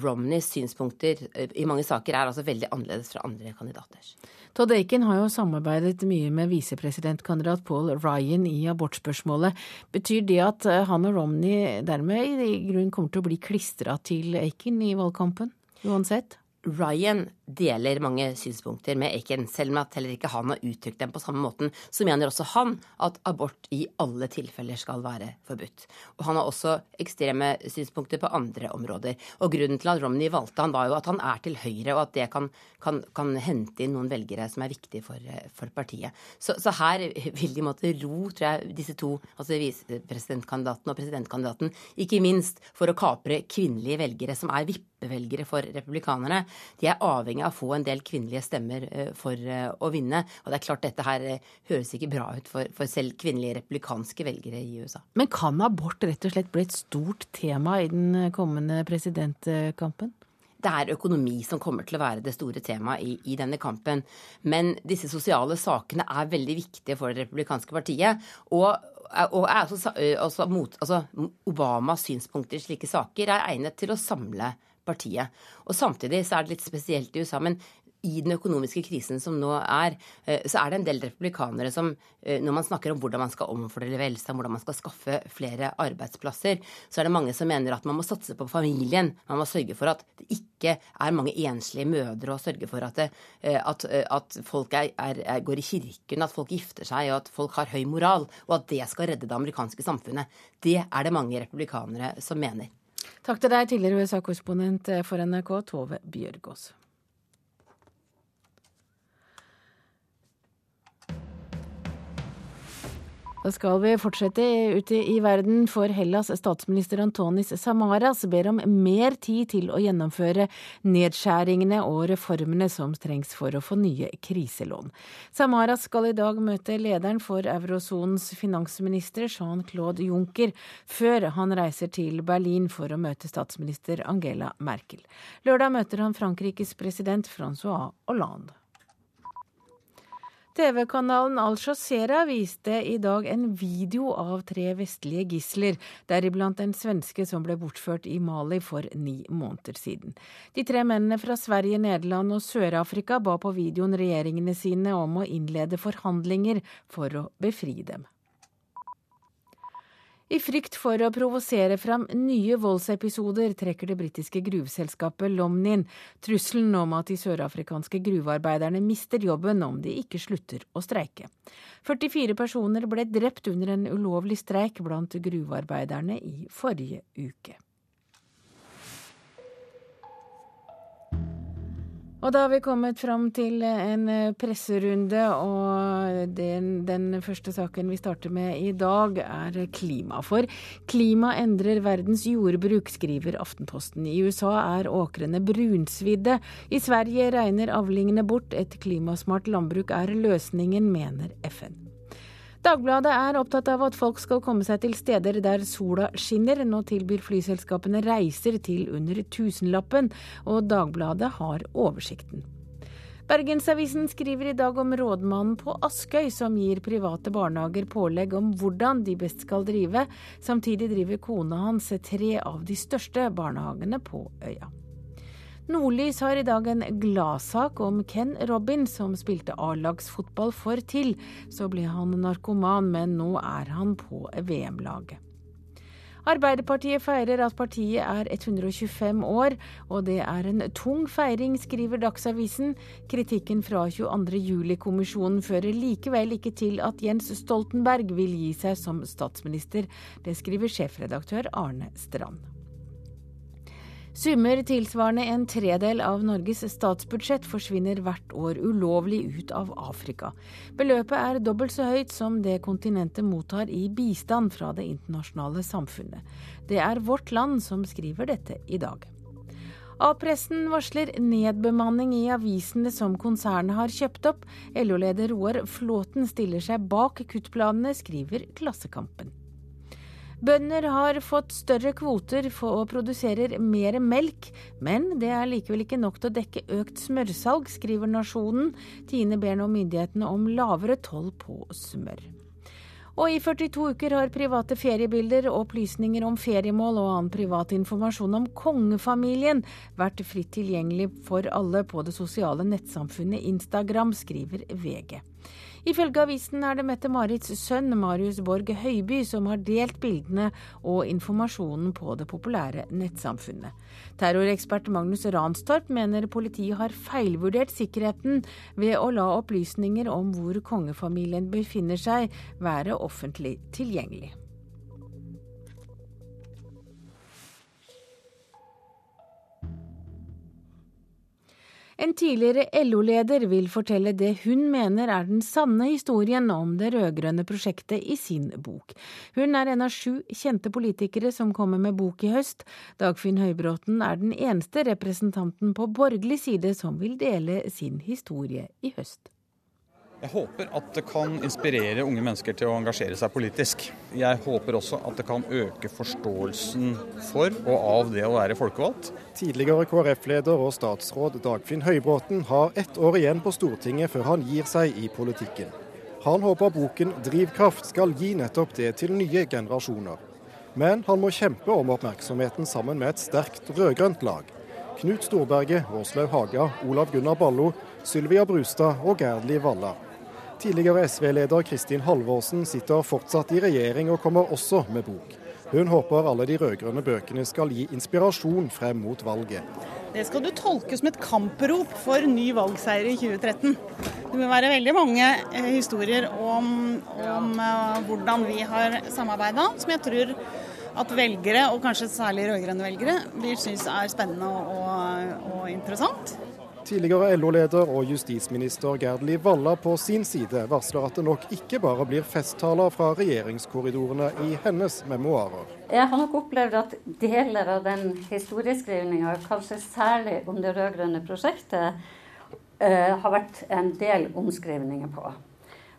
[SPEAKER 34] Romneys synspunkter i mange saker er altså veldig annerledes fra andre kandidaters.
[SPEAKER 2] Todd Aiken har jo samarbeidet mye med visepresidentkandidat Paul Ryan i abortspørsmålet. Betyr det at han og Romney dermed i grunn kommer til å bli klistra til Aiken i valgkampen, uansett?
[SPEAKER 34] Ryan deler mange synspunkter med Aiken, selv om at heller ikke han har uttrykt dem på samme måten. Så mener også han at abort i alle tilfeller skal være forbudt. Og han har også ekstreme synspunkter på andre områder. Og grunnen til at Romney valgte han, var jo at han er til høyre, og at det kan, kan, kan hente inn noen velgere som er viktige for, for partiet. Så, så, her vil de måtte ro, tror jeg, disse to, altså visepresidentkandidaten og presidentkandidaten, ikke minst for å kapre kvinnelige velgere som er vippevelgere for republikanerne. De er avhengig av å få en del kvinnelige stemmer eh, for eh, å vinne. Og det er klart dette her eh, høres ikke bra ut for, for selv kvinnelige republikanske velgere i USA.
[SPEAKER 2] Men kan abort rett og slett bli et stort tema i den kommende presidentkampen?
[SPEAKER 34] Det er økonomi som kommer til å være det store temaet i, i, denne kampen. Men disse sosiale sakene er veldig viktige for det republikanske partiet. Og, og er også, også mot, altså, Obamas synspunkter i slike saker er egnet til å samle partiet. Og Samtidig så er det litt spesielt i USA. men i den økonomiske krisen som nå er, eh, så er det en del republikanere som, eh, når man snakker om hvordan man skal omfordele velstand, hvordan man skal skaffe flere arbeidsplasser, så er det mange som mener at man må satse på familien. Man må sørge for at det ikke er mange enslige mødre, og sørge for at, det, eh, at, at folk er, er, går i kirken, at folk gifter seg, og at folk har høy moral, og at det skal redde det amerikanske samfunnet. Det er det mange republikanere som mener.
[SPEAKER 2] Takk til deg, tidligere USA-korrespondent for NRK, Tove Bjørgaas. Da skal vi fortsette ute i verden, for Hellas' statsminister Antonis Samaras ber om mer tid til å gjennomføre nedskjæringene og reformene som trengs for å få nye kriselån. Samaras skal i dag møte lederen for eurosonens finansminister Jean-Claude Juncker, før han reiser til Berlin for å møte statsminister Angela Merkel. Lørdag møter han Frankrikes president Francois Hollande. TV-kanalen Al Jazeera viste i dag en video av tre vestlige gisler, deriblant en svenske som ble bortført i Mali for ni måneder siden. De tre mennene fra Sverige, Nederland og Sør-Afrika ba på videoen regjeringene sine om å innlede forhandlinger for å befri dem. I frykt for å provosere fram nye voldsepisoder trekker det britiske gruveselskapet Lomnin trusselen om at de sørafrikanske gruvearbeiderne mister jobben om de ikke slutter å streike. 44 personer ble drept under en ulovlig streik blant gruvearbeiderne i forrige uke. Og da har vi kommet fram til en eh, presserunde, og den, den, første saken vi starter med i dag, er klima. For klima endrer verdens jordbruk, skriver Aftenposten. I USA er åkrene brunsvidde. I Sverige regner avlingene bort. Et klimasmart landbruk er løsningen, mener FN. Dagbladet er opptatt av at folk skal komme seg til steder der sola skinner. Nå tilbyr flyselskapene reiser til under tusenlappen, og Dagbladet har oversikten. Bergensavisen skriver i dag om rådmannen på Askøy som gir private barnehager pålegg om hvordan de best skal drive. Samtidig driver kona hans tre av de største barnehagene på øya. Nordlys har i dag en gladsak om Ken Robin, som spilte A-lagsfotball for TIL. Så ble han narkoman, men nå er han på VM-laget. Arbeiderpartiet feirer at partiet er 125 år, og det er en tung feiring, skriver Dagsavisen. Kritikken fra 22.07-kommisjonen fører likevel ikke til at Jens Stoltenberg vil gi seg som statsminister. Det skriver sjefredaktør Arne Strand. Summer tilsvarende en tredel av Norges statsbudsjett forsvinner hvert år ulovlig ut av Afrika. Beløpet er dobbelt så høyt som det kontinentet mottar i bistand fra det internasjonale samfunnet. Det er Vårt Land som skriver dette i dag. A-pressen varsler nedbemanning i avisene som konsernet har kjøpt opp. LO-leder Roar Flåten stiller seg bak kuttplanene, skriver Klassekampen. Bønder har fått større kvoter for å produsere mer melk, men det er likevel ikke nok til å dekke økt smørsalg, skriver Nasjonen. Tine ber nå myndighetene om lavere toll på smør. Og i 42 uker har private feriebilder, opplysninger om feriemål og annen privat informasjon om kongefamilien vært fritt tilgjengelig for alle på det sosiale nettsamfunnet Instagram, skriver VG. Ifølge avisen er det Mette-Marits sønn Marius Borg Høiby som har delt bildene og informasjonen på det populære nettsamfunnet. Terrorekspert Magnus Ranstorp mener politiet har feilvurdert sikkerheten ved å la opplysninger om hvor kongefamilien befinner seg være offentlig tilgjengelig. En tidligere LO-leder vil fortelle det hun mener er den sanne historien om det rød-grønne prosjektet i sin bok. Hun er en av sju kjente politikere som kommer med bok i høst. Dagfinn Høybråten er den eneste representanten på borgerlig side som vil dele sin historie i høst.
[SPEAKER 35] Jeg håper at det kan inspirere unge mennesker til å engasjere seg politisk. Jeg håper også at det kan øke forståelsen for og av det å være folkevalgt.
[SPEAKER 36] Tidligere KrF-leder og statsråd Dagfinn Høybråten har ett år igjen på Stortinget før han gir seg i politikken. Han håper boken 'Drivkraft' skal gi nettopp det til nye generasjoner. Men han må kjempe om oppmerksomheten sammen med et sterkt rød-grønt lag. Knut Storberget, Åslaug Haga, Olav Gunnar Ballo, Sylvia Brustad og Gerdli Valla. Tidligere SV-leder Kristin Halvorsen sitter fortsatt i regjering og kommer også med bok. Hun håper alle de rød-grønne bøkene skal gi inspirasjon frem mot valget.
[SPEAKER 37] Det skal du tolke som et kamprop for ny valgseier i 2013. Det vil være veldig mange eh, historier om, om uh, hvordan vi har samarbeida, som jeg tror at velgere, og kanskje særlig rød-grønne velgere, vil synes er spennende og, og interessant.
[SPEAKER 36] Tidligere LO-leder og justisminister Gerd Liv Valla på sin side varsler at det nok ikke bare blir festtaler fra regjeringskorridorene i hennes memoarer.
[SPEAKER 38] Jeg har nok opplevd at deler av den historieskrivninga, kanskje særlig om det rød-grønne prosjektet, uh, har vært en del omskrivninger på.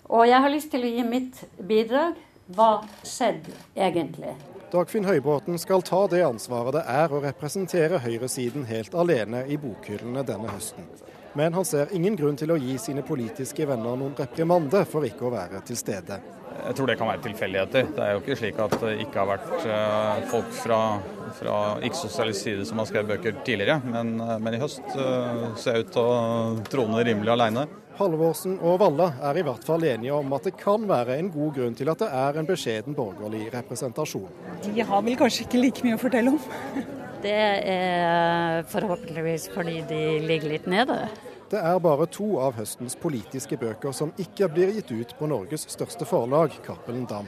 [SPEAKER 38] Og jeg har lyst til å gi mitt bidrag. Hva skjedde egentlig?
[SPEAKER 36] Dagfinn Høybråten skal ta det ansvaret det er å representere høyresiden helt alene i bokhyllene denne høsten. Men han ser ingen grunn til å gi sine politiske venner noen reprimande for ikke å være til stede.
[SPEAKER 35] Jeg tror det kan være tilfeldigheter. Det er jo ikke slik at det ikke har vært eh, folk fra, fra ikke-sosialistisk side som har skrevet bøker tidligere, men, eh, men i høst uh, ser jeg ut til å trone rimelig alene.
[SPEAKER 36] Halvorsen og Valla er i hvert fall enige om at det kan være en god grunn til at det er en beskjeden borgerlig representasjon.
[SPEAKER 37] De har vel kanskje ikke like mye å fortelle om?
[SPEAKER 38] Det er forhåpentligvis fordi de ligger litt nede.
[SPEAKER 36] Det er bare to av høstens politiske bøker som ikke blir gitt ut på Norges største forlag, Cappelen Dam.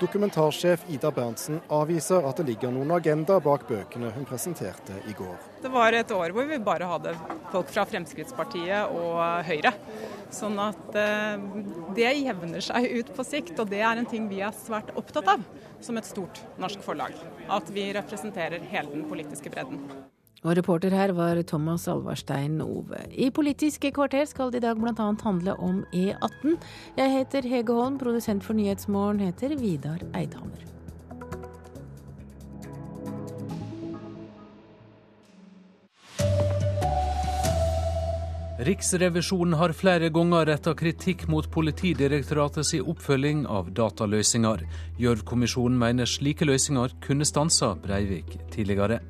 [SPEAKER 36] Dokumentarsjef Ida Berntsen avviser at det ligger noen agenda bak bøkene hun presenterte i går.
[SPEAKER 39] Det var et år hvor vi bare hadde folk fra Fremskrittspartiet og Høyre. Sånn at eh, det jevner seg ut på sikt, og det er en ting vi er svært opptatt av som et stort norsk forlag. At vi representerer hele den politiske bredden.
[SPEAKER 2] Og reporter her var Thomas Alvarstein Ove. I Politisk kvarter skal det i dag bl.a. handle om E18. Jeg heter Hege Holm, produsent for Nyhetsmorgen heter Vidar Eidhammer.
[SPEAKER 40] Riksrevisjonen har flere ganger retta kritikk mot Politidirektoratets oppfølging av dataløsninger. Gjørv-kommisjonen mener slike løsninger kunne stansa Breivik tidligere.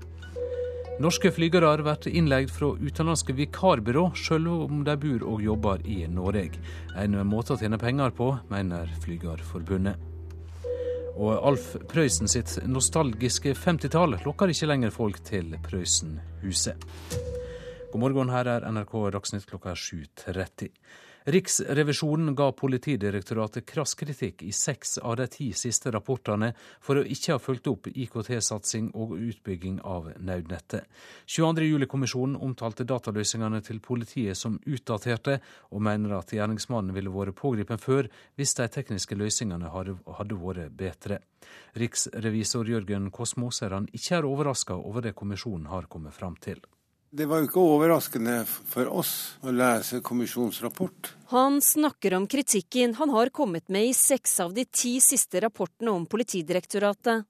[SPEAKER 40] Norske flygere blir innleid fra utenlandske vikarbyrå, selv om de bor og jobber i Norge. En måte å tjene penger på, mener Flygerforbundet. Og Alf Prøysen sitt nostalgiske 50-tall lokker ikke lenger folk til Prøysenhuset. God morgen, her er NRK Dagsnytt klokka 7.30. Riksrevisjonen ga Politidirektoratet krass kritikk i seks av de ti siste rapportene for å ikke ha fulgt opp IKT-satsing og utbygging av nødnettet. 22.07-kommisjonen omtalte dataløsningene til politiet som utdaterte, og mener at gjerningsmannen ville vært pågrepet før hvis de tekniske løsningene hadde, vært bedre. Riksrevisor Jørgen Kosmo sier han ikke er overraska over det kommisjonen har kommet fram til.
[SPEAKER 25] Det var jo ikke overraskende for oss å lese kommisjonsrapport.
[SPEAKER 28] Han snakker om kritikken han har kommet med i seks av de ti siste rapportene om Politidirektoratet.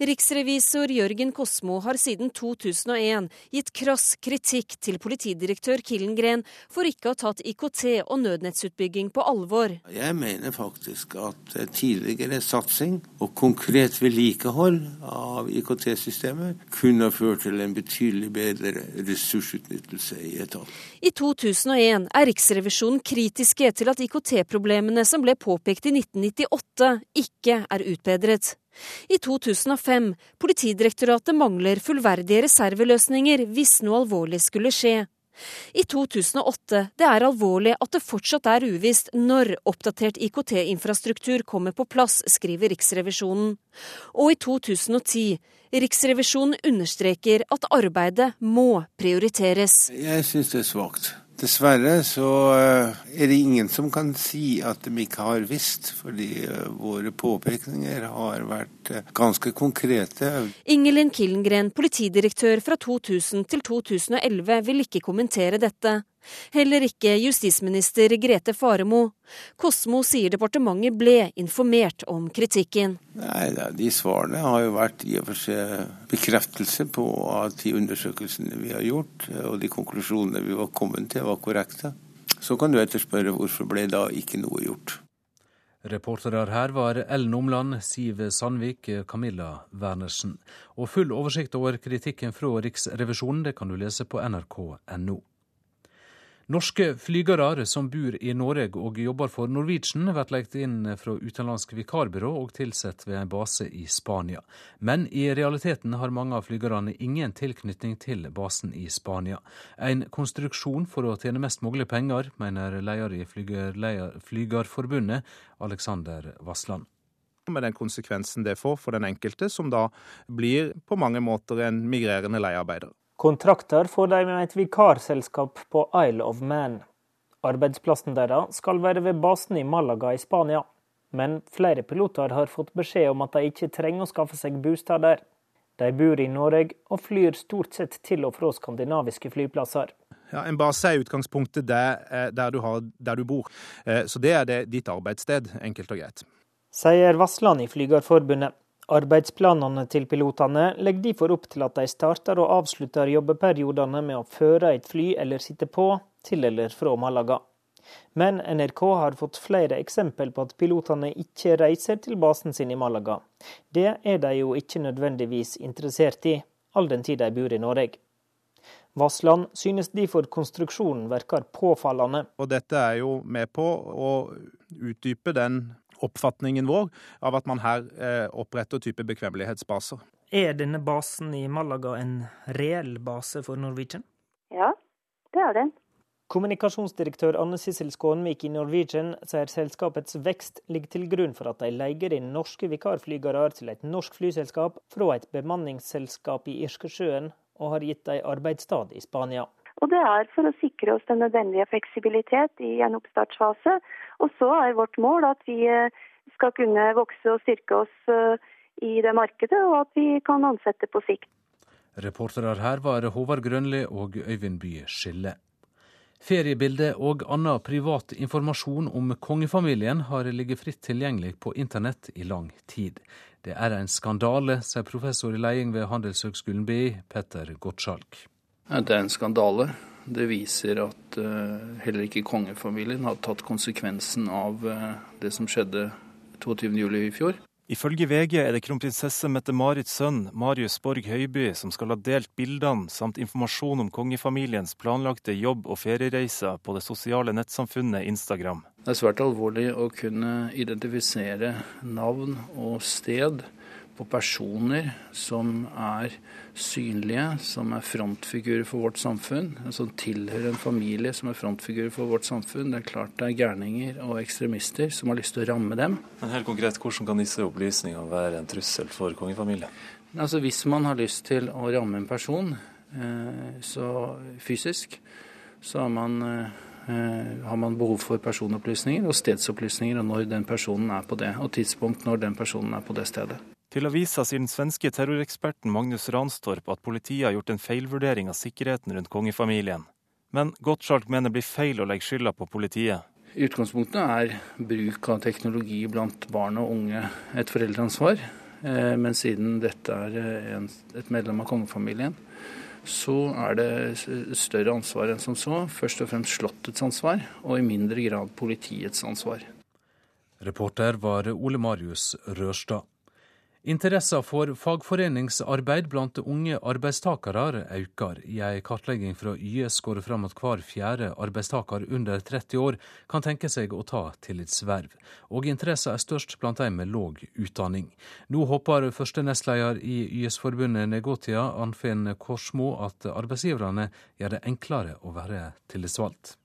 [SPEAKER 28] Riksrevisor Jørgen Kosmo har siden 2001 gitt krass kritikk til politidirektør Killengren for ikke å ha tatt IKT- og nødnettsutbygging på alvor.
[SPEAKER 25] Jeg mener faktisk at tidligere satsing og konkret vedlikehold av IKT-systemer kunne ha ført til en betydelig bedre ressursutnyttelse i etaten.
[SPEAKER 28] I 2001 er Riksrevisjonen kritiske til at IKT-problemene som ble påpekt i 1998, ikke er utbedret. I 2005 Politidirektoratet mangler fullverdige reserveløsninger hvis noe alvorlig skulle skje. I 2008 det er alvorlig at det fortsatt er uvisst når oppdatert IKT-infrastruktur kommer på plass, skriver Riksrevisjonen. Og i 2010 Riksrevisjonen understreker at arbeidet må prioriteres.
[SPEAKER 25] Jeg syns det er svakt. Dessverre så eh, er det ingen som kan si at de ikke har visst, fordi eh, våre påpekninger har vært eh, ganske konkrete.
[SPEAKER 28] Ingelin Killengren, politidirektør fra 2000 til 2011, vil ikke kommentere dette. Heller ikke justisminister Grete Faremo. Kosmo sier departementet ble informert om kritikken.
[SPEAKER 25] Nei, De svarene har jo vært i og for seg bekreftelse på at de undersøkelsene vi har gjort, og de konklusjonene vi var kommet til, var korrekte. Så kan du etterspørre hvorfor ble da ikke noe gjort.
[SPEAKER 40] Reportere her var Ellen Omland, Siv Sandvik, Camilla Wernersen. Og full oversikt over kritikken fra Riksrevisjonen det kan du lese på nrk.no. Norske flygere som bor i Norge og jobber for Norwegian, blir lagt inn fra utenlandsk vikarbyrå og tilsatt ved en base i Spania. Men i realiteten har mange av flygerne ingen tilknytning til basen i Spania. En konstruksjon for å tjene mest mulig penger, mener leder i Flygerforbundet, Alexander Vassland
[SPEAKER 26] med den konsekvensen det får for den enkelte, som da blir på mange måter en migrerende leiearbeider.
[SPEAKER 30] Kontrakter får de med et vikarselskap på Isle of Man. Arbeidsplassen deres skal være ved basen i Malaga i Spania. Men flere piloter har fått beskjed om at de ikke trenger å skaffe seg bostad der. De bor i Norge og flyr stort sett til og fra skandinaviske flyplasser.
[SPEAKER 26] Ja, En base er utgangspunktet der, eh, der, du, har, der du, bor. Eh, så det er det, ditt arbeidssted, enkelt og greit.
[SPEAKER 30] Sier Vassland i Flygerforbundet. Arbeidsplanene til pilotene legger derfor opp til at de starter og avslutter jobbeperiodene med å føre et fly eller sitte på til eller fra Malaga. Men NRK har fått flere eksempel på at pilotene ikke reiser til basen sin i Malaga. Det er de jo ikke nødvendigvis interessert i, all den tid de bor i Norge. Vassland synes derfor konstruksjonen virker påfallende.
[SPEAKER 26] Og dette er jo med på å utdype den oppfatningen vår av at man her eh, oppretter type bekvemmelighetsbaser.
[SPEAKER 30] Er denne basen i Malaga en reell base for Norwegian?
[SPEAKER 31] Ja, det er den.
[SPEAKER 30] Kommunikasjonsdirektør Anne Sissel Skånvik i Norwegian sier selskapets vekst ligger til grunn for at de leier inn norske vikarflygere til et norsk flyselskap fra et bemanningsselskap i Irskesjøen, og har gitt dem arbeidsstad i Spania.
[SPEAKER 31] Og det er for å sikre oss den nødvendige fleksibilitet i en oppstartsfase. Og så er vårt mål at vi eh, skal kunne vokse og styrke oss eh, i det markedet, og at vi kan ansette på sikt.
[SPEAKER 40] Reportere her var Håvard Grønli og Øyvind Bye Skille. Feriebilder og annen privat informasjon om kongefamilien har ligget fritt tilgjengelig på internett i lang tid. Det er en skandale, sier professor i leding ved Handelshøgskolen BI, Petter Gottschalk.
[SPEAKER 41] Det er en skandale.
[SPEAKER 29] det viser at heller ikke kongefamilien har tatt konsekvensen av det som skjedde 22.07. i fjor.
[SPEAKER 42] Ifølge VG er det kronprinsesse Mette-Marits sønn Marius Borg Høiby som skal ha delt bildene samt informasjon om kongefamiliens planlagte jobb- og feriereiser på det sosiale nettsamfunnet Instagram.
[SPEAKER 29] Det er svært alvorlig å kunne identifisere navn og sted på personer som er synlige, som er frontfigurer for vårt samfunn, som tilhører en familie som er frontfigurer for vårt samfunn. Det er klart det er gærninger og ekstremister som har lyst til å ramme dem.
[SPEAKER 42] Men helt konkret, Hvordan kan disse opplysningene være en trussel for kongefamilien?
[SPEAKER 29] Altså Hvis man har lyst til å ramme en person eh, så fysisk, så har man eh, har man behov for personopplysninger og stedsopplysninger, og når den personen er på det, og tidspunkt når den personen er på det stedet.
[SPEAKER 42] Til avisa sier den svenske terroreksperten Magnus Ranstorp at politiet har gjort en feilvurdering av sikkerheten rundt kongefamilien. Men Gottschalk mener det blir feil å legge skylda på politiet.
[SPEAKER 29] I utgangspunktet er bruk av teknologi blant barn og unge et foreldreansvar. Eh, men siden dette er eh, et medlem av kongefamilien, så er det større ansvar enn som så. Først og fremst Slottets ansvar, og i mindre grad politiets ansvar.
[SPEAKER 40] Reporter var Ole Marius Rørstad. Interessen for fagforeningsarbeid blant unge arbeidstakere øker. I ei kartlegging fra YS går det fram at hver fjerde arbeidstaker under 30 år kan tenke seg å ta tillitsverv. Og interessa er størst blant de med låg utdanning. Nå håper første nestleder i YS-forbundet Negotia, Anfinn Korsmo, at arbeidsgiverne gjør det enklere å være tillitsvalgt.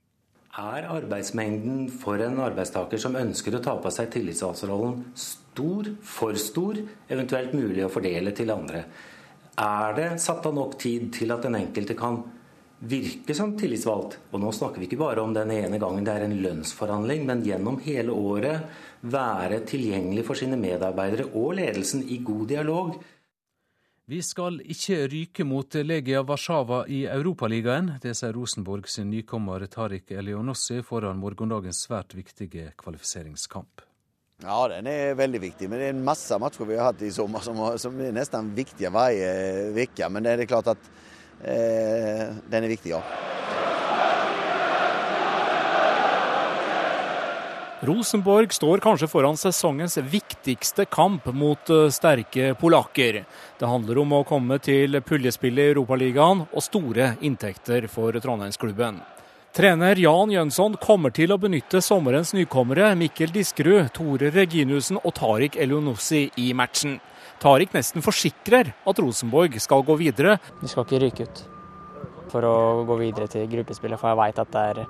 [SPEAKER 43] Er arbeidsmengden for en arbeidstaker som ønsker å ta på seg tillitsvalgtrollen stor, for stor, eventuelt mulig å fordele til andre? Er det satt av nok tid til at den enkelte kan virke som tillitsvalgt? Og nå snakker vi ikke bare om den ene gangen det er en lønnsforhandling, men gjennom hele året være tilgjengelig for sine medarbeidere og ledelsen i god dialog.
[SPEAKER 40] Vi skal ikke ryke mot Legia Warszawa i Europaligaen. Det sier Rosenborg sin nykommer Tariq Elionossi foran morgendagens svært viktige kvalifiseringskamp.
[SPEAKER 44] Ja, den er veldig viktig. Men det er en masse matcher vi har hatt i sommer som, som er nesten viktige hver uke. Men det er klart at eh, den er viktig, ja.
[SPEAKER 45] Rosenborg står kanskje foran sesongens viktigste kamp mot eh, sterke polakker. Det handler om å komme til puljespillet i Europaligaen og store inntekter for Trondheimsklubben. Trener Jan Jønsson kommer til å benytte sommerens nykommere Mikkel Diskerud, Tore Reginussen og Tariq Elionossi i matchen. Tariq nesten forsikrer at Rosenborg skal gå videre.
[SPEAKER 46] Vi skal ikke ryke ut for å gå videre til gruppespillet, for jeg vet at det er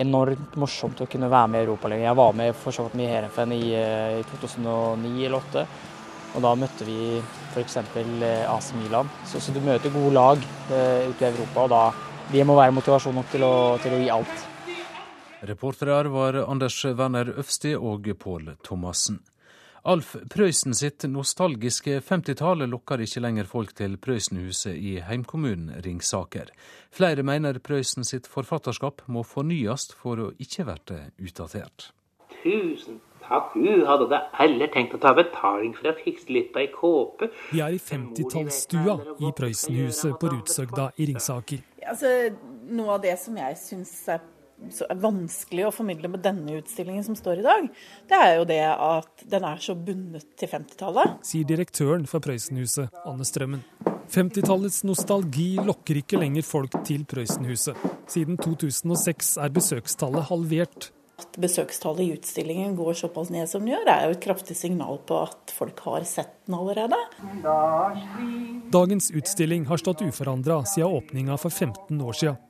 [SPEAKER 46] enormt morsomt å kunne være med i Europaligaen. Jeg var med for så vidt med i Heerenveen i, eh, i 2009 eller 2008. Og da møtte vi f.eks. Eh, AC Milan. Så, så, du møter gode lag uh, ute i Europa, og da det må være motivasjon nok til å, til å gi alt.
[SPEAKER 40] Reportere var Anders Werner Øvsti og Pål Thomassen. Alf Prøysen sitt nostalgiske 50-tall lokker ikke lenger folk til Prøysenhuset i heimkommunen Ringsaker. Flere mener Prøysen sitt forfatterskap må fornyes for å ikke bli utdatert.
[SPEAKER 47] Tusen takk, du hadde da heller tenkt å ta betaling for å fikse litt av ei kåpe.
[SPEAKER 45] Vi er i 50-tallsstua i Prøysenhuset på Rudsøgda i Ringsaker.
[SPEAKER 22] Altså, noe av det som jeg syns er er vanskelig å formidle med denne utstillingen som står i dag, det er jo det at den er så bundet til 50-tallet.
[SPEAKER 45] Sier direktøren for Prøysenhuset, Anne Strømmen. 50-tallets nostalgi lokker ikke lenger folk til Prøysenhuset. Siden 2006 er besøkstallet halvert.
[SPEAKER 22] At besøkstallet i utstillingen går såpass ned som det gjør, er jo et kraftig signal på at folk har sett den allerede.
[SPEAKER 45] Dagens utstilling har stått uforandra siden åpninga for 15 år siden.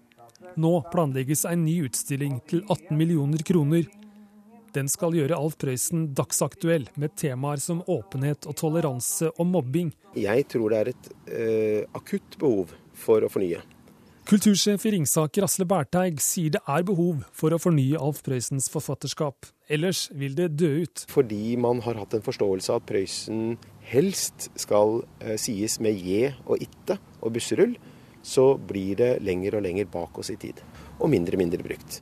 [SPEAKER 45] Nå planlegges en ny utstilling til 18 millioner kroner. Den skal gjøre Alf Prøysen dagsaktuell med temaer som åpenhet og toleranse og mobbing.
[SPEAKER 23] Jeg tror det er et uh, akutt behov for å fornye.
[SPEAKER 45] Kultursjef i Ringsaker Asle Berteig sier det er behov for å fornye Alf Prøysens forfatterskap. Ellers vil det dø ut.
[SPEAKER 23] Fordi man har hatt en forståelse av at Prøysen helst skal uh, sies med je og itte og busserull så blir det lenger og lenger bak oss i tid. Og mindre og mindre brukt.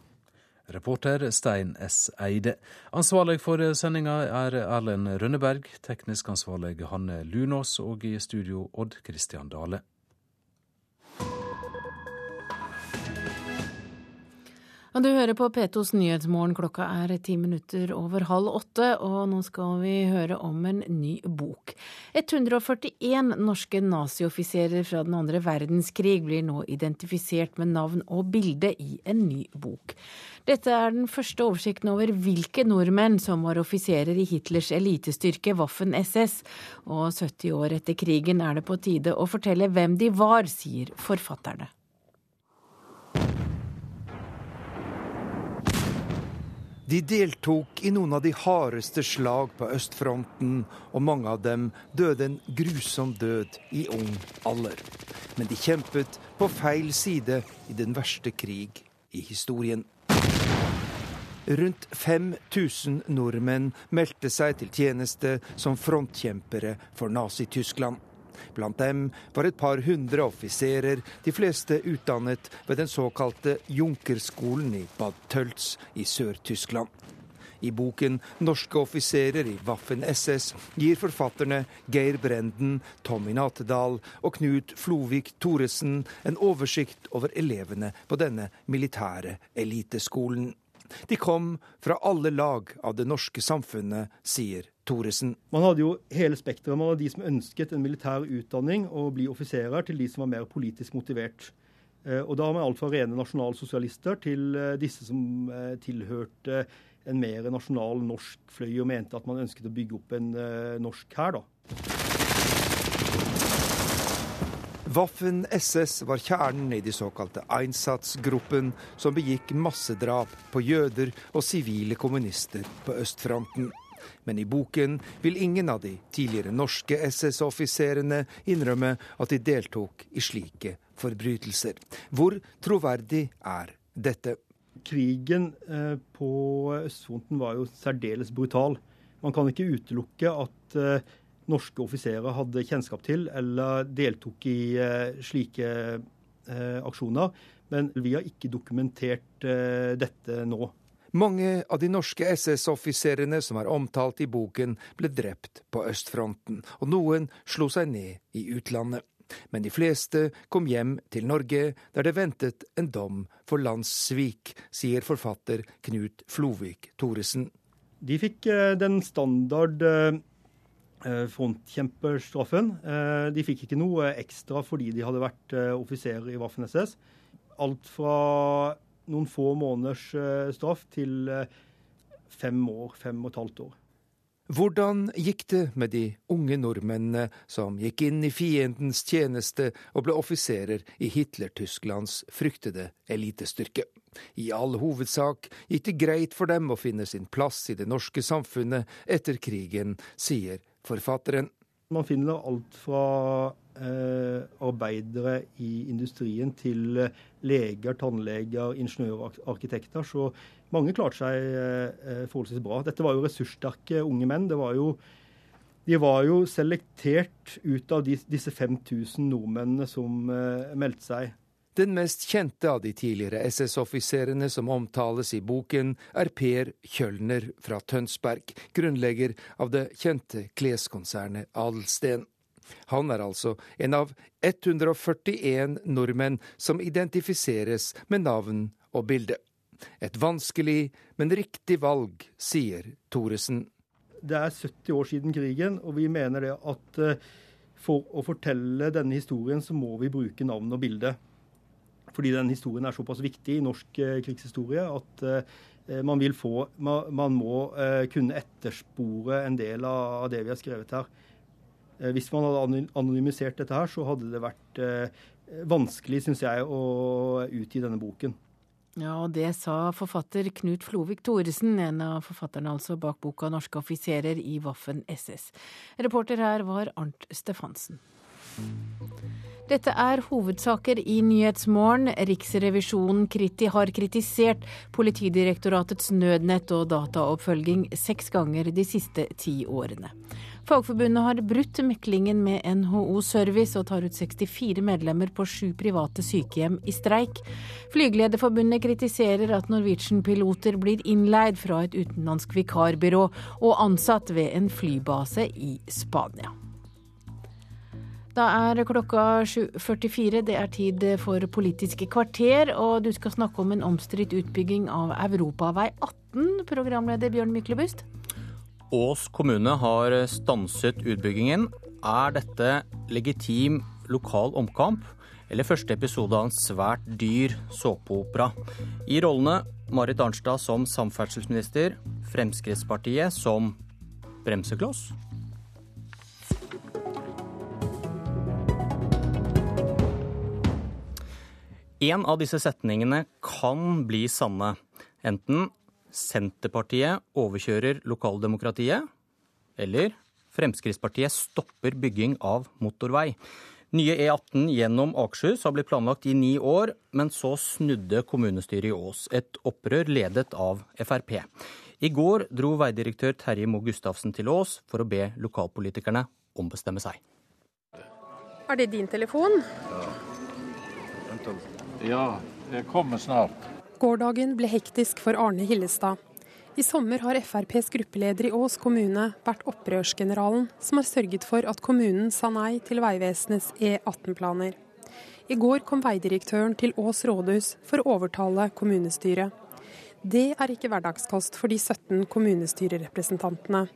[SPEAKER 40] Reporter Stein S. Eide. Ansvarlig for sendinga er Erlend Rønneberg, teknisk ansvarlig Hanne Lunås, og i studio Odd Christian Dale.
[SPEAKER 2] Du hører på P2s Nyhetsmorgen. Klokka er ti minutter over halv åtte, og nå skal vi høre om en ny bok. 141 norske nazioffiserer fra den andre verdenskrig blir nå identifisert med navn og bilde i en ny bok. Dette er den første oversikten over hvilke nordmenn som var offiserer i Hitlers elitestyrke Waffen SS, og 70 år etter krigen er det på tide å fortelle hvem de var, sier forfatterne.
[SPEAKER 48] De deltok i noen av de hardeste slag på østfronten, og mange av dem døde en grusom død i ung alder. Men de kjempet på feil side i den verste krig i historien. Rundt 5000 nordmenn meldte seg til tjeneste som frontkjempere for Nazi-Tyskland. Blant dem var et par hundre offiserer, de fleste utdannet ved den såkalte Junkerskolen i Bad Tölz i Sør-Tyskland. I boken 'Norske offiserer i Waffen-SS' gir forfatterne Geir Brenden, Tommy Natedal og Knut Flovik Thoresen en oversikt over elevene på denne militære eliteskolen. De kom fra alle lag av det norske samfunnet, sier Thoresen.
[SPEAKER 44] Man hadde jo hele spekteret. Man hadde de som ønsket en militær utdanning og bli offiserer, til de som var mer politisk motivert. Eh, og da har man alt fra rene nasjonalsosialister til eh, disse som eh, tilhørte en mer nasjonal norsk fløy og mente at man ønsket å bygge opp en norsk hær, da.
[SPEAKER 48] Waffen SS var kjernen i de såkalte Einsatzgruppen, som begikk massedrap på jøder og sivile kommunister på østfronten. Men i boken vil ingen av de tidligere norske SS-offiserene innrømme at de deltok i slike forbrytelser. Hvor troverdig er dette?
[SPEAKER 44] Krigen eh, på østfronten var jo særdeles brutal. Man kan ikke utelukke at eh, norske offiserer hadde kjennskap til eller deltok i eh, slike aksjoner. Men vi har ikke dokumentert dette nå.
[SPEAKER 48] Mange av de norske SS-offiserene som er omtalt i boken, ble drept på østfronten, og noen slo seg ned i utlandet. Men de fleste kom hjem til Norge, der det ventet en dom for landssvik, sier forfatter Knut Flovik Thoresen.
[SPEAKER 44] De fikk den standard Eh, frontkjemperstraffen. Eh, de fikk ikke noe ekstra fordi de hadde vært eh, offiserer i Waffen-SS. Alt fra noen få måneders straff til fem år, fem og et halvt år.
[SPEAKER 48] Hvordan gikk det med de unge nordmennene som gikk inn i fiendens tjeneste og ble offiserer i Hitler-Tysklands fryktede elitestyrke? I all hovedsak gikk det greit for dem å finne sin plass i det norske samfunnet etter krigen, sier forfatteren.
[SPEAKER 44] Man finner alt fra eh, arbeidere i industrien til leger, tannleger, ingeniører arkitekter. Så mange klarte seg eh, forholdsvis bra. Dette var jo ressurssterke unge menn. Var jo, de var jo selektert ut av disse 5000 nordmennene som eh, meldte seg.
[SPEAKER 48] Den mest kjente av de tidligere SS-offiserene som omtales i boken, er Per Kjølner fra Tønsberg, grunnlegger av det kjente kleskonsernet Adelsten. Han er altså en av 141 nordmenn som identifiseres med navn og bilde. Et vanskelig, men riktig valg, sier Thoresen.
[SPEAKER 44] Det er 70 år siden krigen, og vi mener det at eh, for å fortelle denne historien, så må vi bruke navn og bilde. Fordi den historien er såpass viktig i norsk eh, krigshistorie at eh, man, vil få, man må kunne etterspore en del av det vi har skrevet her. Hvis man hadde anonymisert dette her, så hadde det vært vanskelig, syns jeg, å utgi denne boken.
[SPEAKER 2] Ja, og det sa forfatter Knut Flovik Thoresen, en av forfatterne altså bak boka 'Norske offiserer i Waffen SS'. Reporter her var Arnt Stefansen. Dette er hovedsaker i Nyhetsmorgen. Riksrevisjonen kriti har kritisert Politidirektoratets nødnett og dataoppfølging seks ganger de siste ti årene. Fagforbundet har brutt meklingen med NHO Service og tar ut 64 medlemmer på sju private sykehjem i streik. Flygelederforbundet kritiserer at Norwegian-piloter blir innleid fra et utenlandsk vikarbyrå og ansatt ved en flybase i Spania. Da er klokka 7.44. Det er tid for Politiske kvarter, og du skal snakke om en omstridt utbygging av Europavei 18, programleder Bjørn Myklebust.
[SPEAKER 43] Ås kommune har stanset utbyggingen. Er dette legitim lokal omkamp, eller første episode av en svært dyr såpeopera? I rollene Marit Arnstad som samferdselsminister, Fremskrittspartiet som bremsekloss En av disse setningene kan bli sanne. Enten Senterpartiet overkjører lokaldemokratiet, eller Fremskrittspartiet stopper bygging av motorvei. Nye E18 gjennom Akershus har blitt planlagt i ni år, men så snudde kommunestyret i Ås. Et opprør ledet av Frp. I går dro veidirektør Terje Moe Gustavsen til Ås for å be lokalpolitikerne ombestemme seg.
[SPEAKER 4] Er det din telefon?
[SPEAKER 3] Ja. Ja, jeg kommer snart.
[SPEAKER 4] Gårsdagen ble hektisk for Arne Hillestad. I sommer har FrPs gruppeleder i Ås kommune vært opprørsgeneralen som har sørget for at kommunen sa nei til Vegvesenets E18-planer. I går kom veidirektøren til Ås rådhus for å overtale kommunestyret. Det er ikke hverdagskost for de 17 kommunestyrerepresentantene.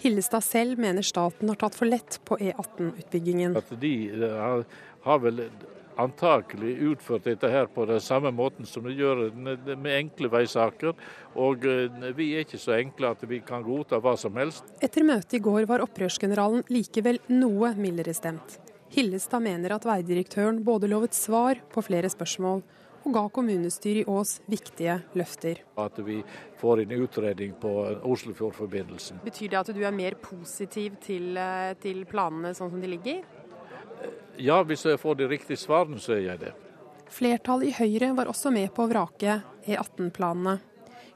[SPEAKER 4] Hillestad selv mener staten har tatt for lett på E18-utbyggingen.
[SPEAKER 3] De har vel antakelig utført dette her på den samme måten som de gjør med enkle veisaker. Og eh, vi er ikke så enkle at vi kan godta hva som helst.
[SPEAKER 4] Etter møtet i går var opprørsgeneralen likevel noe mildere stemt. Hillestad mener at veidirektøren både lovet svar på flere spørsmål og ga kommunestyret i Ås viktige løfter.
[SPEAKER 3] At vi får en utredning på Oslofjordforbindelsen.
[SPEAKER 4] Betyr det at du er mer positiv til, eh, til planene sånn som de ligger?
[SPEAKER 3] Ja, hvis jeg får de riktige svarene, så er jeg det.
[SPEAKER 4] Flertallet i Høyre var også med på å vrake E18-planene.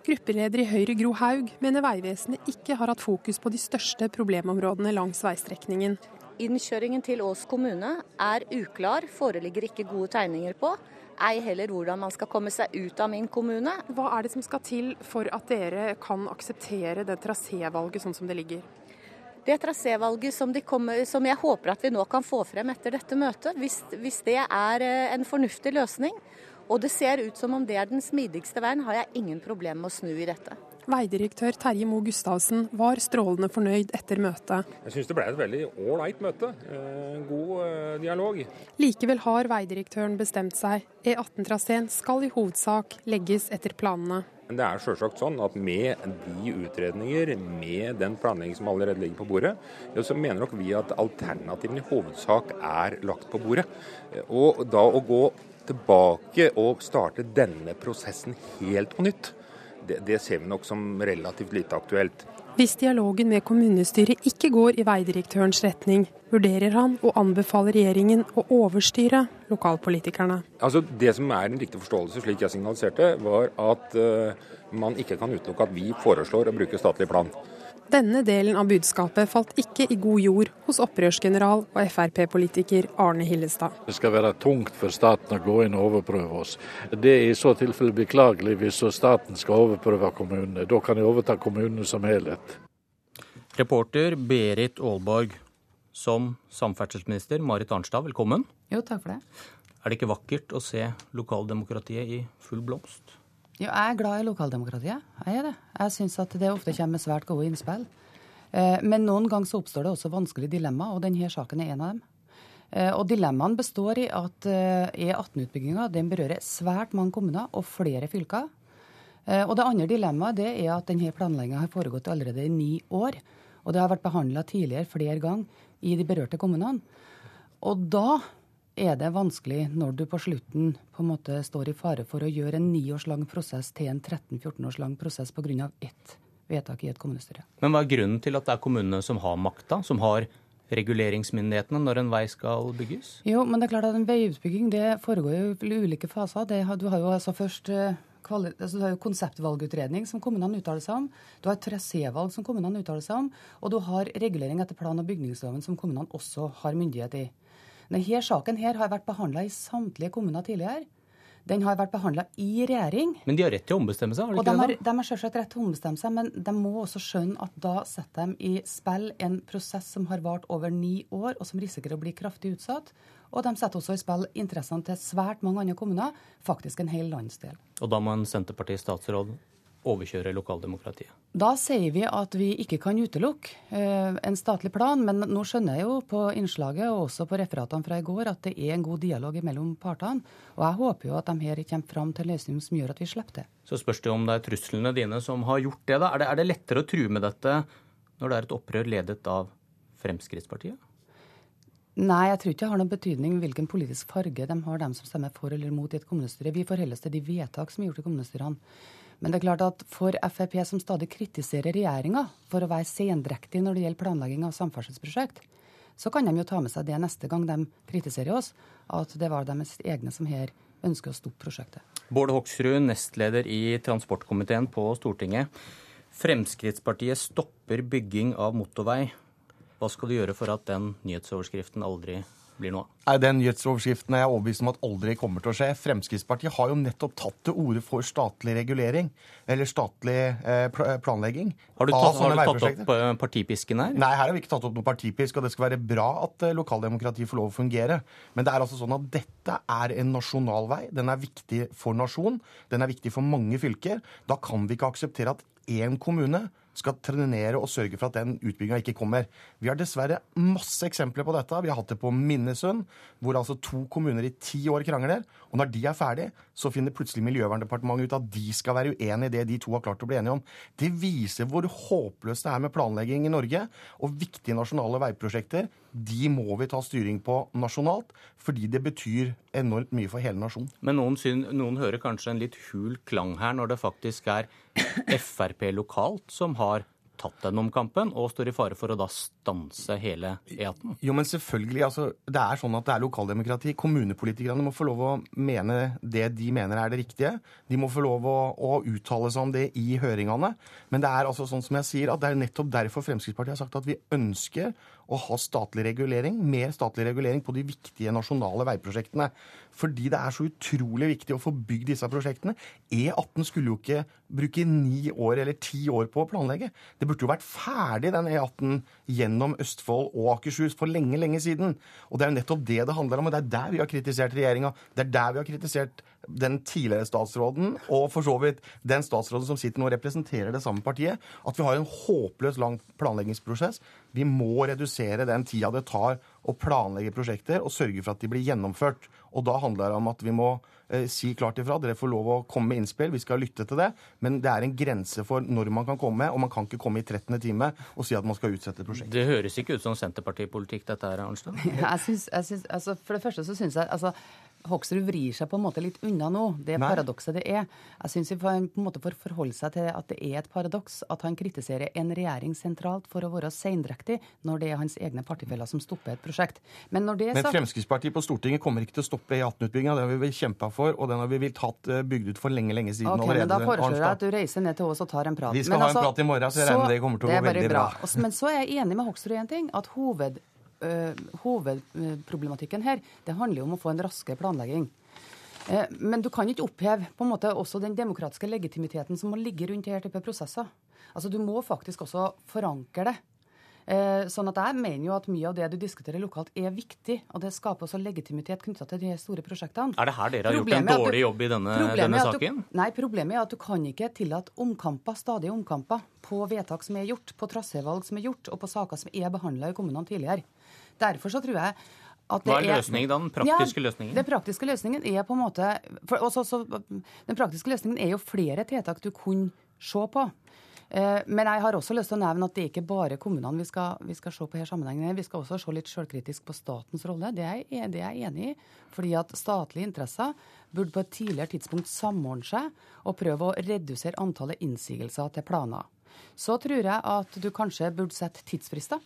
[SPEAKER 4] Gruppeleder i Høyre Gro Haug mener Vegvesenet ikke har hatt fokus på de største problemområdene langs veistrekningen.
[SPEAKER 5] Innkjøringen til Ås kommune er uklar, foreligger ikke gode tegninger på. Ei heller hvordan man skal komme seg ut av min kommune.
[SPEAKER 4] Hva er det som skal til for at dere kan akseptere det trasévalget sånn som det ligger?
[SPEAKER 5] Det trasévalget som, de som, jeg håper at vi nå kan få frem etter dette møtet, hvis, hvis, det er eh, en fornuftig løsning, og det ser ut som om det er den smidigste veien, har jeg ingen problemer med å snu i dette.
[SPEAKER 4] Veidirektør Terje Moe Gustavsen var strålende fornøyd etter møtet.
[SPEAKER 6] Jeg syns det ble et veldig ålreit møte. Eh, god eh, dialog.
[SPEAKER 4] Likevel har veidirektøren bestemt seg. E18-traseen skal i hovedsak legges etter planene.
[SPEAKER 6] Men det er selvsagt sånn at med de utredninger, med den planlegging som allerede ligger på bordet, så mener nok vi at alternativene i hovedsak er lagt på bordet. Og da å gå tilbake og starte denne prosessen helt på nytt, det, det ser vi nok som relativt lite aktuelt.
[SPEAKER 4] Hvis dialogen med kommunestyret ikke går i veidirektørens retning, vurderer han å anbefale regjeringen å overstyre lokalpolitikerne.
[SPEAKER 6] Altså Det som er en riktig forståelse, slik jeg signaliserte, var at uh, man ikke kan utelukke at vi foreslår å bruke statlig plan.
[SPEAKER 4] Denne delen av budskapet falt ikke i god jord hos opprørsgeneral og Frp-politiker Arne Hillestad.
[SPEAKER 3] Det skal være tungt for staten å gå inn og overprøve oss. Det er i så tilfelle beklagelig hvis staten skal overprøve kommunene. Da kan de overta kommunene som helhet.
[SPEAKER 43] Reporter Berit Aalborg. Som samferdselsminister Marit Arnstad, velkommen.
[SPEAKER 49] Jo, takk for det.
[SPEAKER 43] Er det ikke vakkert å se lokaldemokratiet i full blomst?
[SPEAKER 49] Jo, jeg er glad i lokaldemokratiet. Jeg er det. Jeg syns at det ofte kommer med svært gode innspill. Eh, men noen ganger så oppstår det også vanskelige dilemmaer, og denne saken er en av dem. Eh, og Dilemmaene består i at eh, E18-utbygginga berører svært mange kommuner og flere fylker. Og Det andre dilemmaet det er at denne planlegginga har foregått allerede i ni år. Og det har vært behandla tidligere flere ganger i de berørte kommunene. Og da er det vanskelig når du på slutten på en måte står i fare for å gjøre en ni års lang prosess til en 13-14 års lang prosess pga. ett vedtak i et kommunestyre.
[SPEAKER 43] Men hva er grunnen til at det er kommunene som har makta, som har reguleringsmyndighetene når en vei skal bygges?
[SPEAKER 49] Jo, men det er klart at en veiutbygging det foregår jo i ulike faser. Det, du har jo altså først eh, altså du har jo konseptvalgutredning som kommunene uttaler seg om. Du har trasévalg som kommunene uttaler seg om. Og du har regulering etter plan- og bygningsloven som kommunene også har myndighet i. Denne saken her har vært behandla i samtlige kommuner tidligere. Den har vært behandla i regjering.
[SPEAKER 43] Men de har rett til å ombestemme seg? har de
[SPEAKER 49] Og
[SPEAKER 43] ikke
[SPEAKER 49] de har,
[SPEAKER 43] det
[SPEAKER 49] de har selvsagt rett til å ombestemme seg, men de må også skjønne at da setter de i spill en prosess som har vart over ni år, og som risikerer å bli kraftig utsatt. Og de setter også i spill interessene til svært mange andre kommuner, faktisk en hel landsdel.
[SPEAKER 43] Og da må en Senterparti-statsråd overkjøre lokaldemokratiet.
[SPEAKER 49] Da sier vi at vi ikke kan utelukke eh, en statlig plan, men nå skjønner jeg jo på innslaget og også på referatene fra i går at det er en god dialog mellom partene. Og jeg håper jo at de her kommer fram til en løsning som gjør at vi slipper det.
[SPEAKER 43] Så spørs det om det er truslene dine som har gjort det. da. Er det, er det lettere å true med dette når det er et opprør ledet av Fremskrittspartiet?
[SPEAKER 49] Nei, jeg tror ikke det har noen betydning hvilken politisk farge de har, dem som stemmer for eller mot i et kommunestyre. Vi forholder oss til de vedtak som er gjort i kommunestyrene. Men det er klart at for Frp, som stadig kritiserer regjeringa for å være sendrektig når det gjelder planlegging av samferdselsprosjekt, så kan de jo ta med seg det neste gang de kritiserer oss, at det var deres egne som her ønsker å stoppe prosjektet.
[SPEAKER 43] Bård Hoksrud, nestleder i transportkomiteen på Stortinget. Fremskrittspartiet stopper bygging av motorvei. Hva skal du gjøre for at den nyhetsoverskriften aldri blir noe av?
[SPEAKER 50] Nei, Den nyhetsoverskriften er jeg overbevist om at aldri kommer til å skje. Fremskrittspartiet har jo nettopp tatt til orde for statlig regulering, eller statlig eh, planlegging.
[SPEAKER 43] Har du tatt, har du tatt opp eh, partipisken her?
[SPEAKER 50] Nei, her har vi ikke tatt opp noe partipisk, og det skal være bra at eh, lokaldemokratiet får lov å fungere. Men det er altså sånn at dette er en nasjonal vei. Den er viktig for nasjonen. Den er viktig for mange fylker. Da kan vi ikke akseptere at én kommune skal trenere og sørge for at den utbygginga ikke kommer. Vi har dessverre masse eksempler på dette. Vi har hatt det på Minnesund, hvor altså to kommuner i ti år krangler. Og når de er ferdige, så finner plutselig Miljøverndepartementet ut at de skal være uenig i det de to har klart å bli enige om. Det viser hvor håpløst det er med planlegging i Norge. Og viktige nasjonale veiprosjekter, de må vi ta styring på nasjonalt, fordi det betyr enormt mye for hele nasjonen.
[SPEAKER 43] Men noen, syn, noen hører kanskje en litt hul klang her, når det faktisk er Frp lokalt som har tatt den omkampen, og står i fare for å da stanse hele E18.
[SPEAKER 50] Jo, men selvfølgelig. altså, Det er sånn at det er lokaldemokrati. Kommunepolitikerne må få lov å mene det de mener er det riktige. De må få lov å, å uttale seg om det i høringene. Men det er altså sånn som jeg sier, at det er nettopp derfor Fremskrittspartiet har sagt at vi ønsker å ha statlig regulering, mer statlig regulering på de viktige nasjonale veiprosjektene. Fordi det er så utrolig viktig å få bygd disse prosjektene. E18 skulle jo ikke bruke ni år eller ti år på å planlegge. Det burde jo vært ferdig, den E18 gjennom Østfold og Akershus for lenge, lenge siden. Og det er jo nettopp det det handler om, og det er der vi har kritisert regjeringa. Det er der vi har kritisert den tidligere statsråden, og for så vidt den statsråden som sitter nå og representerer det samme partiet, at vi har en håpløs lang planleggingsprosess. Vi må redusere den tida det tar å planlegge prosjekter, og sørge for at de blir gjennomført. Og da handler det om at vi må eh, si klart ifra. Dere får lov å komme med innspill, vi skal lytte til det. Men det er en grense for når man kan komme, og man kan ikke komme i 13. time og si at man skal utsette prosjektet.
[SPEAKER 43] Det høres ikke ut som Senterpartipolitikk, dette her, Arnstad?
[SPEAKER 49] Jeg synes, jeg synes, altså for det første så syns jeg altså, Hoksrud vrir seg på en måte litt unna nå. Det
[SPEAKER 50] Nei.
[SPEAKER 49] paradokset det er. Jeg syns vi på en måte får forholde seg til at det er et paradoks at han kritiserer en regjering sentralt for å være seindrektig når det er hans egne partifeller som stopper et prosjekt. Men når det
[SPEAKER 50] Men Fremskrittspartiet på Stortinget kommer ikke til å stoppe E18-utbygginga. Den har vi kjempa for, og den har vi villet hatt eh, bygd ut for lenge, lenge siden
[SPEAKER 49] Ok, men. Da foreslår jeg at du reiser ned til oss og tar en prat.
[SPEAKER 50] Vi skal
[SPEAKER 49] Men
[SPEAKER 50] ha en prat i morgen, så jeg regner med det kommer til å gå veldig bra.
[SPEAKER 49] bra. Men så er jeg enig med Hoksrud i en ting. At hoved, hovedproblematikken her, det handler jo om å få en raskere planlegging. Eh, Men du kan ikke oppheve på en måte også den demokratiske legitimiteten som må ligge rundt denne type prosesser. Altså Du må faktisk også forankre det. Eh, Sånn at Jeg mener jo at mye av det du diskuterer lokalt, er viktig. Og det skaper også legitimitet knytta til de store prosjektene.
[SPEAKER 43] Er det her dere har gjort en
[SPEAKER 49] dårlig du-
[SPEAKER 43] jobb i denne, denne
[SPEAKER 49] saken? du-? Nei, problemet er at du kan ikke tillate omkamper, stadige omkamper på vedtak som er gjort, på trasévalg som er gjort, og på saker som er behandla i kommunene tidligere. Derfor så tror jeg at det
[SPEAKER 43] Hva er løsningen da, den praktiske
[SPEAKER 49] ja,
[SPEAKER 43] løsningen?
[SPEAKER 49] Den praktiske løsningen er på en måte for, også, så, Den praktiske løsningen er jo flere tiltak du kunne se på. Eh, Men jeg har også lyst til å nevne at det er ikke bare kommunene vi skal, vi skal se på her sammenhengen. Vi skal også se litt selvkritisk på statens rolle. Det er, jeg- det er jeg enig i. Fordi at statlige interesser burde på et tidligere tidspunkt samordne seg og prøve å redusere antallet innsigelser til planer. Så tror jeg at du kanskje burde sette tidsfrister.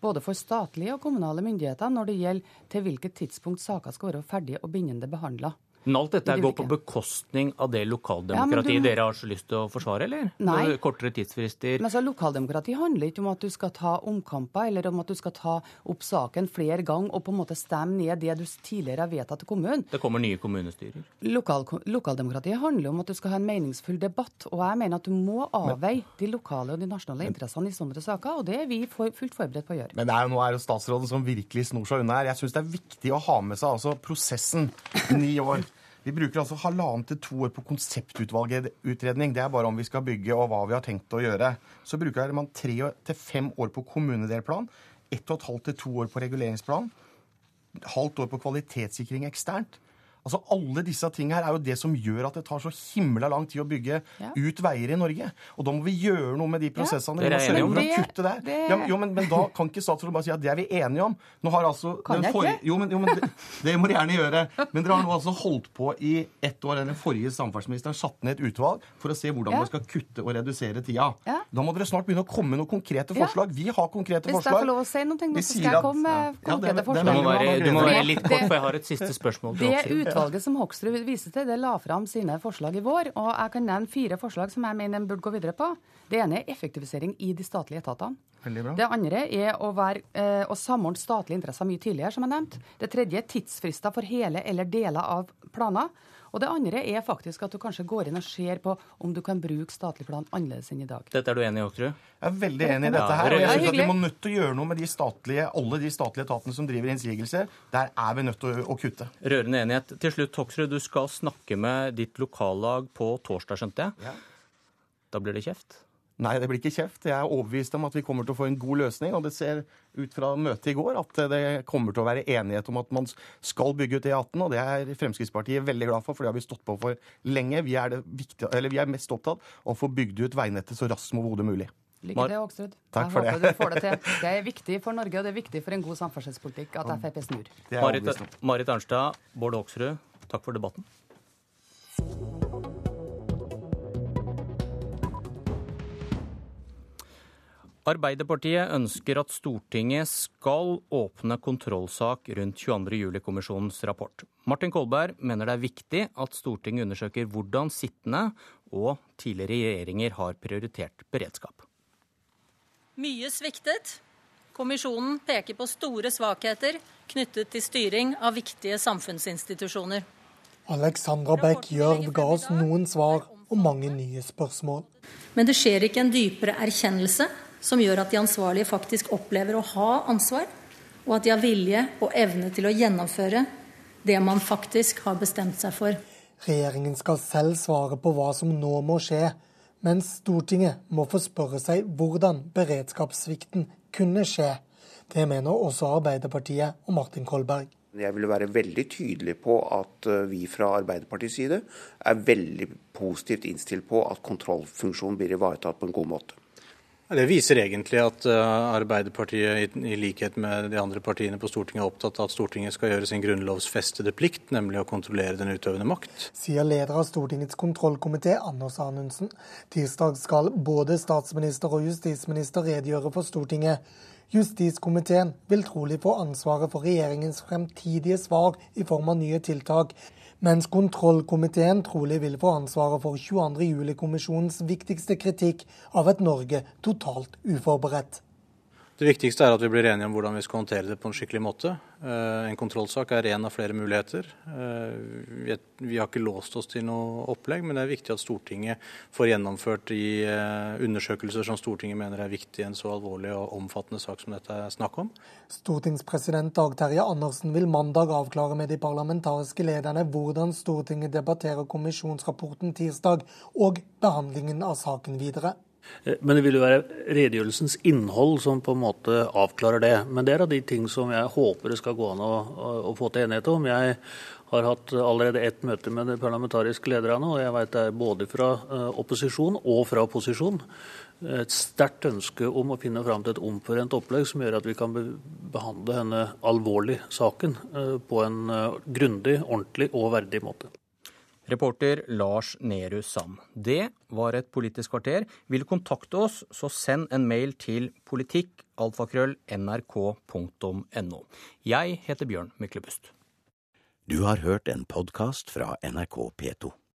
[SPEAKER 49] Både for statlige og kommunale myndigheter når det gjelder til hvilket tidspunkt saker skal være ferdige og bindende behandla.
[SPEAKER 43] Men alt dette går på bekostning av det lokaldemokratiet
[SPEAKER 49] ja, du-
[SPEAKER 43] dere har så lyst til å forsvare, eller?
[SPEAKER 49] Nei.
[SPEAKER 43] Med Kortere tidsfrister.
[SPEAKER 49] Men så Lokaldemokrati handler ikke om at du skal ta omkamper, eller om at du skal ta opp saken flere ganger og på en måte stemme ned det du tidligere har vedtatt til kommunen.
[SPEAKER 43] Det kommer nye kommunestyrer.
[SPEAKER 49] Lokal, lokaldemokratiet handler om at du skal ha en meningsfull debatt. Og jeg mener at du må avveie de lokale og de nasjonale interessene i sånne saker, og det er vi for, fullt forberedt på å gjøre.
[SPEAKER 50] Men det er jo, nå er jo statsråden som virkelig snor seg unna her. Jeg syns det er viktig å ha med seg altså, prosessen. Ni år. Vi bruker altså halvannen til to år på konseptutvalgutredning. Det er bare om vi skal bygge og hva vi har tenkt å gjøre. Så bruker man tre til fem år på kommunedelplan. Ett og et halvt til to år på reguleringsplan. Halvt år på kvalitetssikring eksternt. Altså Alle disse tingene her er jo det som gjør at det tar så himla lang tid å bygge
[SPEAKER 49] Ja.
[SPEAKER 50] ut veier i Norge. Og da må vi gjøre noe med de prosessene.
[SPEAKER 43] Ja,
[SPEAKER 50] Vi må
[SPEAKER 43] er om
[SPEAKER 50] sørge for å kutte der.
[SPEAKER 49] Det-
[SPEAKER 50] Ja, jo, men, men da kan ikke statsråden bare si at det er vi enige om. Nå har altså
[SPEAKER 49] Kan jeg
[SPEAKER 50] for...
[SPEAKER 49] ikke?
[SPEAKER 50] Jo, men, jo, men det, det må dere gjerne gjøre. Men dere har nå altså holdt på i ett år. eller Den forrige samferdselsministeren satte ned et utvalg for å se hvordan
[SPEAKER 49] Ja.
[SPEAKER 50] man skal kutte og redusere tida.
[SPEAKER 49] Ja.
[SPEAKER 50] Da må dere snart begynne å komme med noen konkrete
[SPEAKER 49] Ja.
[SPEAKER 50] forslag. Vi har konkrete
[SPEAKER 49] Hvis jeg får lov å si noe, nå, så skal jeg komme med
[SPEAKER 50] Ja, det-
[SPEAKER 49] konkrete
[SPEAKER 50] det- det
[SPEAKER 43] Du
[SPEAKER 49] forslag.
[SPEAKER 43] må være, du må være litt kort, for jeg har et siste spørsmål
[SPEAKER 49] Det. Utvalget som Hoksrud viser til, det la fram sine forslag i vår. og Jeg kan nevne fire forslag som jeg mener en burde gå videre på. Det ene er effektivisering i de statlige etatene. Det andre er å, være, eh, å samordne statlige interesser mye tidligere, som jeg nevnte. Det tredje er tidsfrister for hele eller deler av planer. Og det andre er faktisk at du kanskje går inn og ser på om du kan bruke statlig plan annerledes enn i dag.
[SPEAKER 43] Dette er du enig i, Åkerud?
[SPEAKER 50] Jeg er veldig enig i dette her. Og jeg
[SPEAKER 43] det
[SPEAKER 50] synes at vi må nødt til å gjøre noe med de statlige, alle de statlige etatene som driver innsigelser. Der er vi nødt til å, å kutte.
[SPEAKER 43] Rørende enighet. Til slutt, Hoksrud, du skal snakke med ditt lokallag på torsdag, skjønte jeg?
[SPEAKER 50] Ja.
[SPEAKER 43] Da blir det kjeft?
[SPEAKER 50] Nei, det blir ikke kjeft. Jeg er overbevist om at vi kommer til å få en god løsning. Og det ser ut fra møtet i går at det kommer til å være enighet om at man skal bygge ut E18. Og det er Fremskrittspartiet veldig glad for, for det har vi stått på for lenge. Vi er, det viktige, eller vi er mest opptatt av å få bygd ut veinettet så raskt som overhodet mulig.
[SPEAKER 49] Lykke til, Hoksrud.
[SPEAKER 50] Takk
[SPEAKER 49] Jeg
[SPEAKER 50] for
[SPEAKER 49] håper
[SPEAKER 50] det.
[SPEAKER 49] du får det til. Det er viktig for Norge, og det er viktig for en god samferdselspolitikk at Frp snur.
[SPEAKER 43] Marit. Marit Arnstad, Bård Hoksrud, takk for debatten. Arbeiderpartiet ønsker at Stortinget skal åpne kontrollsak rundt 22. juli-kommisjonens rapport. Martin Kolberg mener det er viktig at Stortinget undersøker hvordan sittende og tidligere regjeringer har prioritert beredskap.
[SPEAKER 51] Mye sviktet. Kommisjonen peker på store svakheter knyttet til styring av viktige samfunnsinstitusjoner.
[SPEAKER 52] Alexandra Beck Gjørv ga oss noen svar og mange nye spørsmål.
[SPEAKER 51] Men det skjer ikke en dypere erkjennelse som gjør at de ansvarlige faktisk opplever å ha ansvar, og at de har vilje og evne til å gjennomføre det man faktisk har bestemt seg for.
[SPEAKER 52] Regjeringen skal selv svare på hva som nå må skje, mens Stortinget må få spørre seg hvordan beredskapssvikten kunne skje. Det mener også Arbeiderpartiet og Martin Kolberg.
[SPEAKER 53] Jeg vil være veldig tydelig på at eh, vi fra Arbeiderpartiets side er veldig positivt innstilt på at kontrollfunksjonen blir ivaretatt på en god måte.
[SPEAKER 54] Det viser egentlig at uh, Arbeiderpartiet, i likhet med de andre partiene på Stortinget, er opptatt av at Stortinget skal gjøre sin grunnlovsfestede plikt, nemlig å kontrollere den utøvende makt.
[SPEAKER 52] Sier leder av Stortingets kontrollkomité, Anders Anundsen. Tirsdag skal både statsminister og justisminister redegjøre for Stortinget. Justiskomiteen vil trolig få ansvaret for regjeringens fremtidige svar i form av nye tiltak, mens kontrollkomiteen trolig vil få ansvaret for 22.07-kommisjonens viktigste kritikk av et Norge totalt uforberedt.
[SPEAKER 54] Det viktigste er at vi blir enige om hvordan vi skal håndtere det på en skikkelig måte. Eh, En kontrollsak er en av flere muligheter. Eh, Vi har ikke låst oss til noe opplegg, men det er viktig at Stortinget får gjennomført de eh, undersøkelser som Stortinget mener er viktig i en så alvorlig og omfattende sak som dette er snakk om.
[SPEAKER 52] Stortingspresident Dag Terje Andersen vil mandag avklare med de parlamentariske lederne hvordan Stortinget debatterer kommisjonsrapporten tirsdag, og behandlingen av saken videre.
[SPEAKER 55] Eh, Men det vil jo være redegjørelsens innhold som på en måte avklarer det. Men det er av de ting som jeg håper det skal gå an å, å, få til enighet om. Jeg har hatt allerede ett møte med de parlamentariske lederne, og jeg vet det er både fra eh, opposisjon og fra posisjon et sterkt ønske om å finne fram til et omforent opplegg som gjør at vi kan behandle denne alvorlige saken eh, på en grundig, ordentlig og verdig måte.
[SPEAKER 43] Reporter Lars Nehru Sand. Det var et Politisk kvarter. Vil du kontakte oss, så send en mail til politikk.alfakrøll.nrk.no. Jeg heter Bjørn Myklebust.
[SPEAKER 56] Du har hørt en podkast fra NRK P2.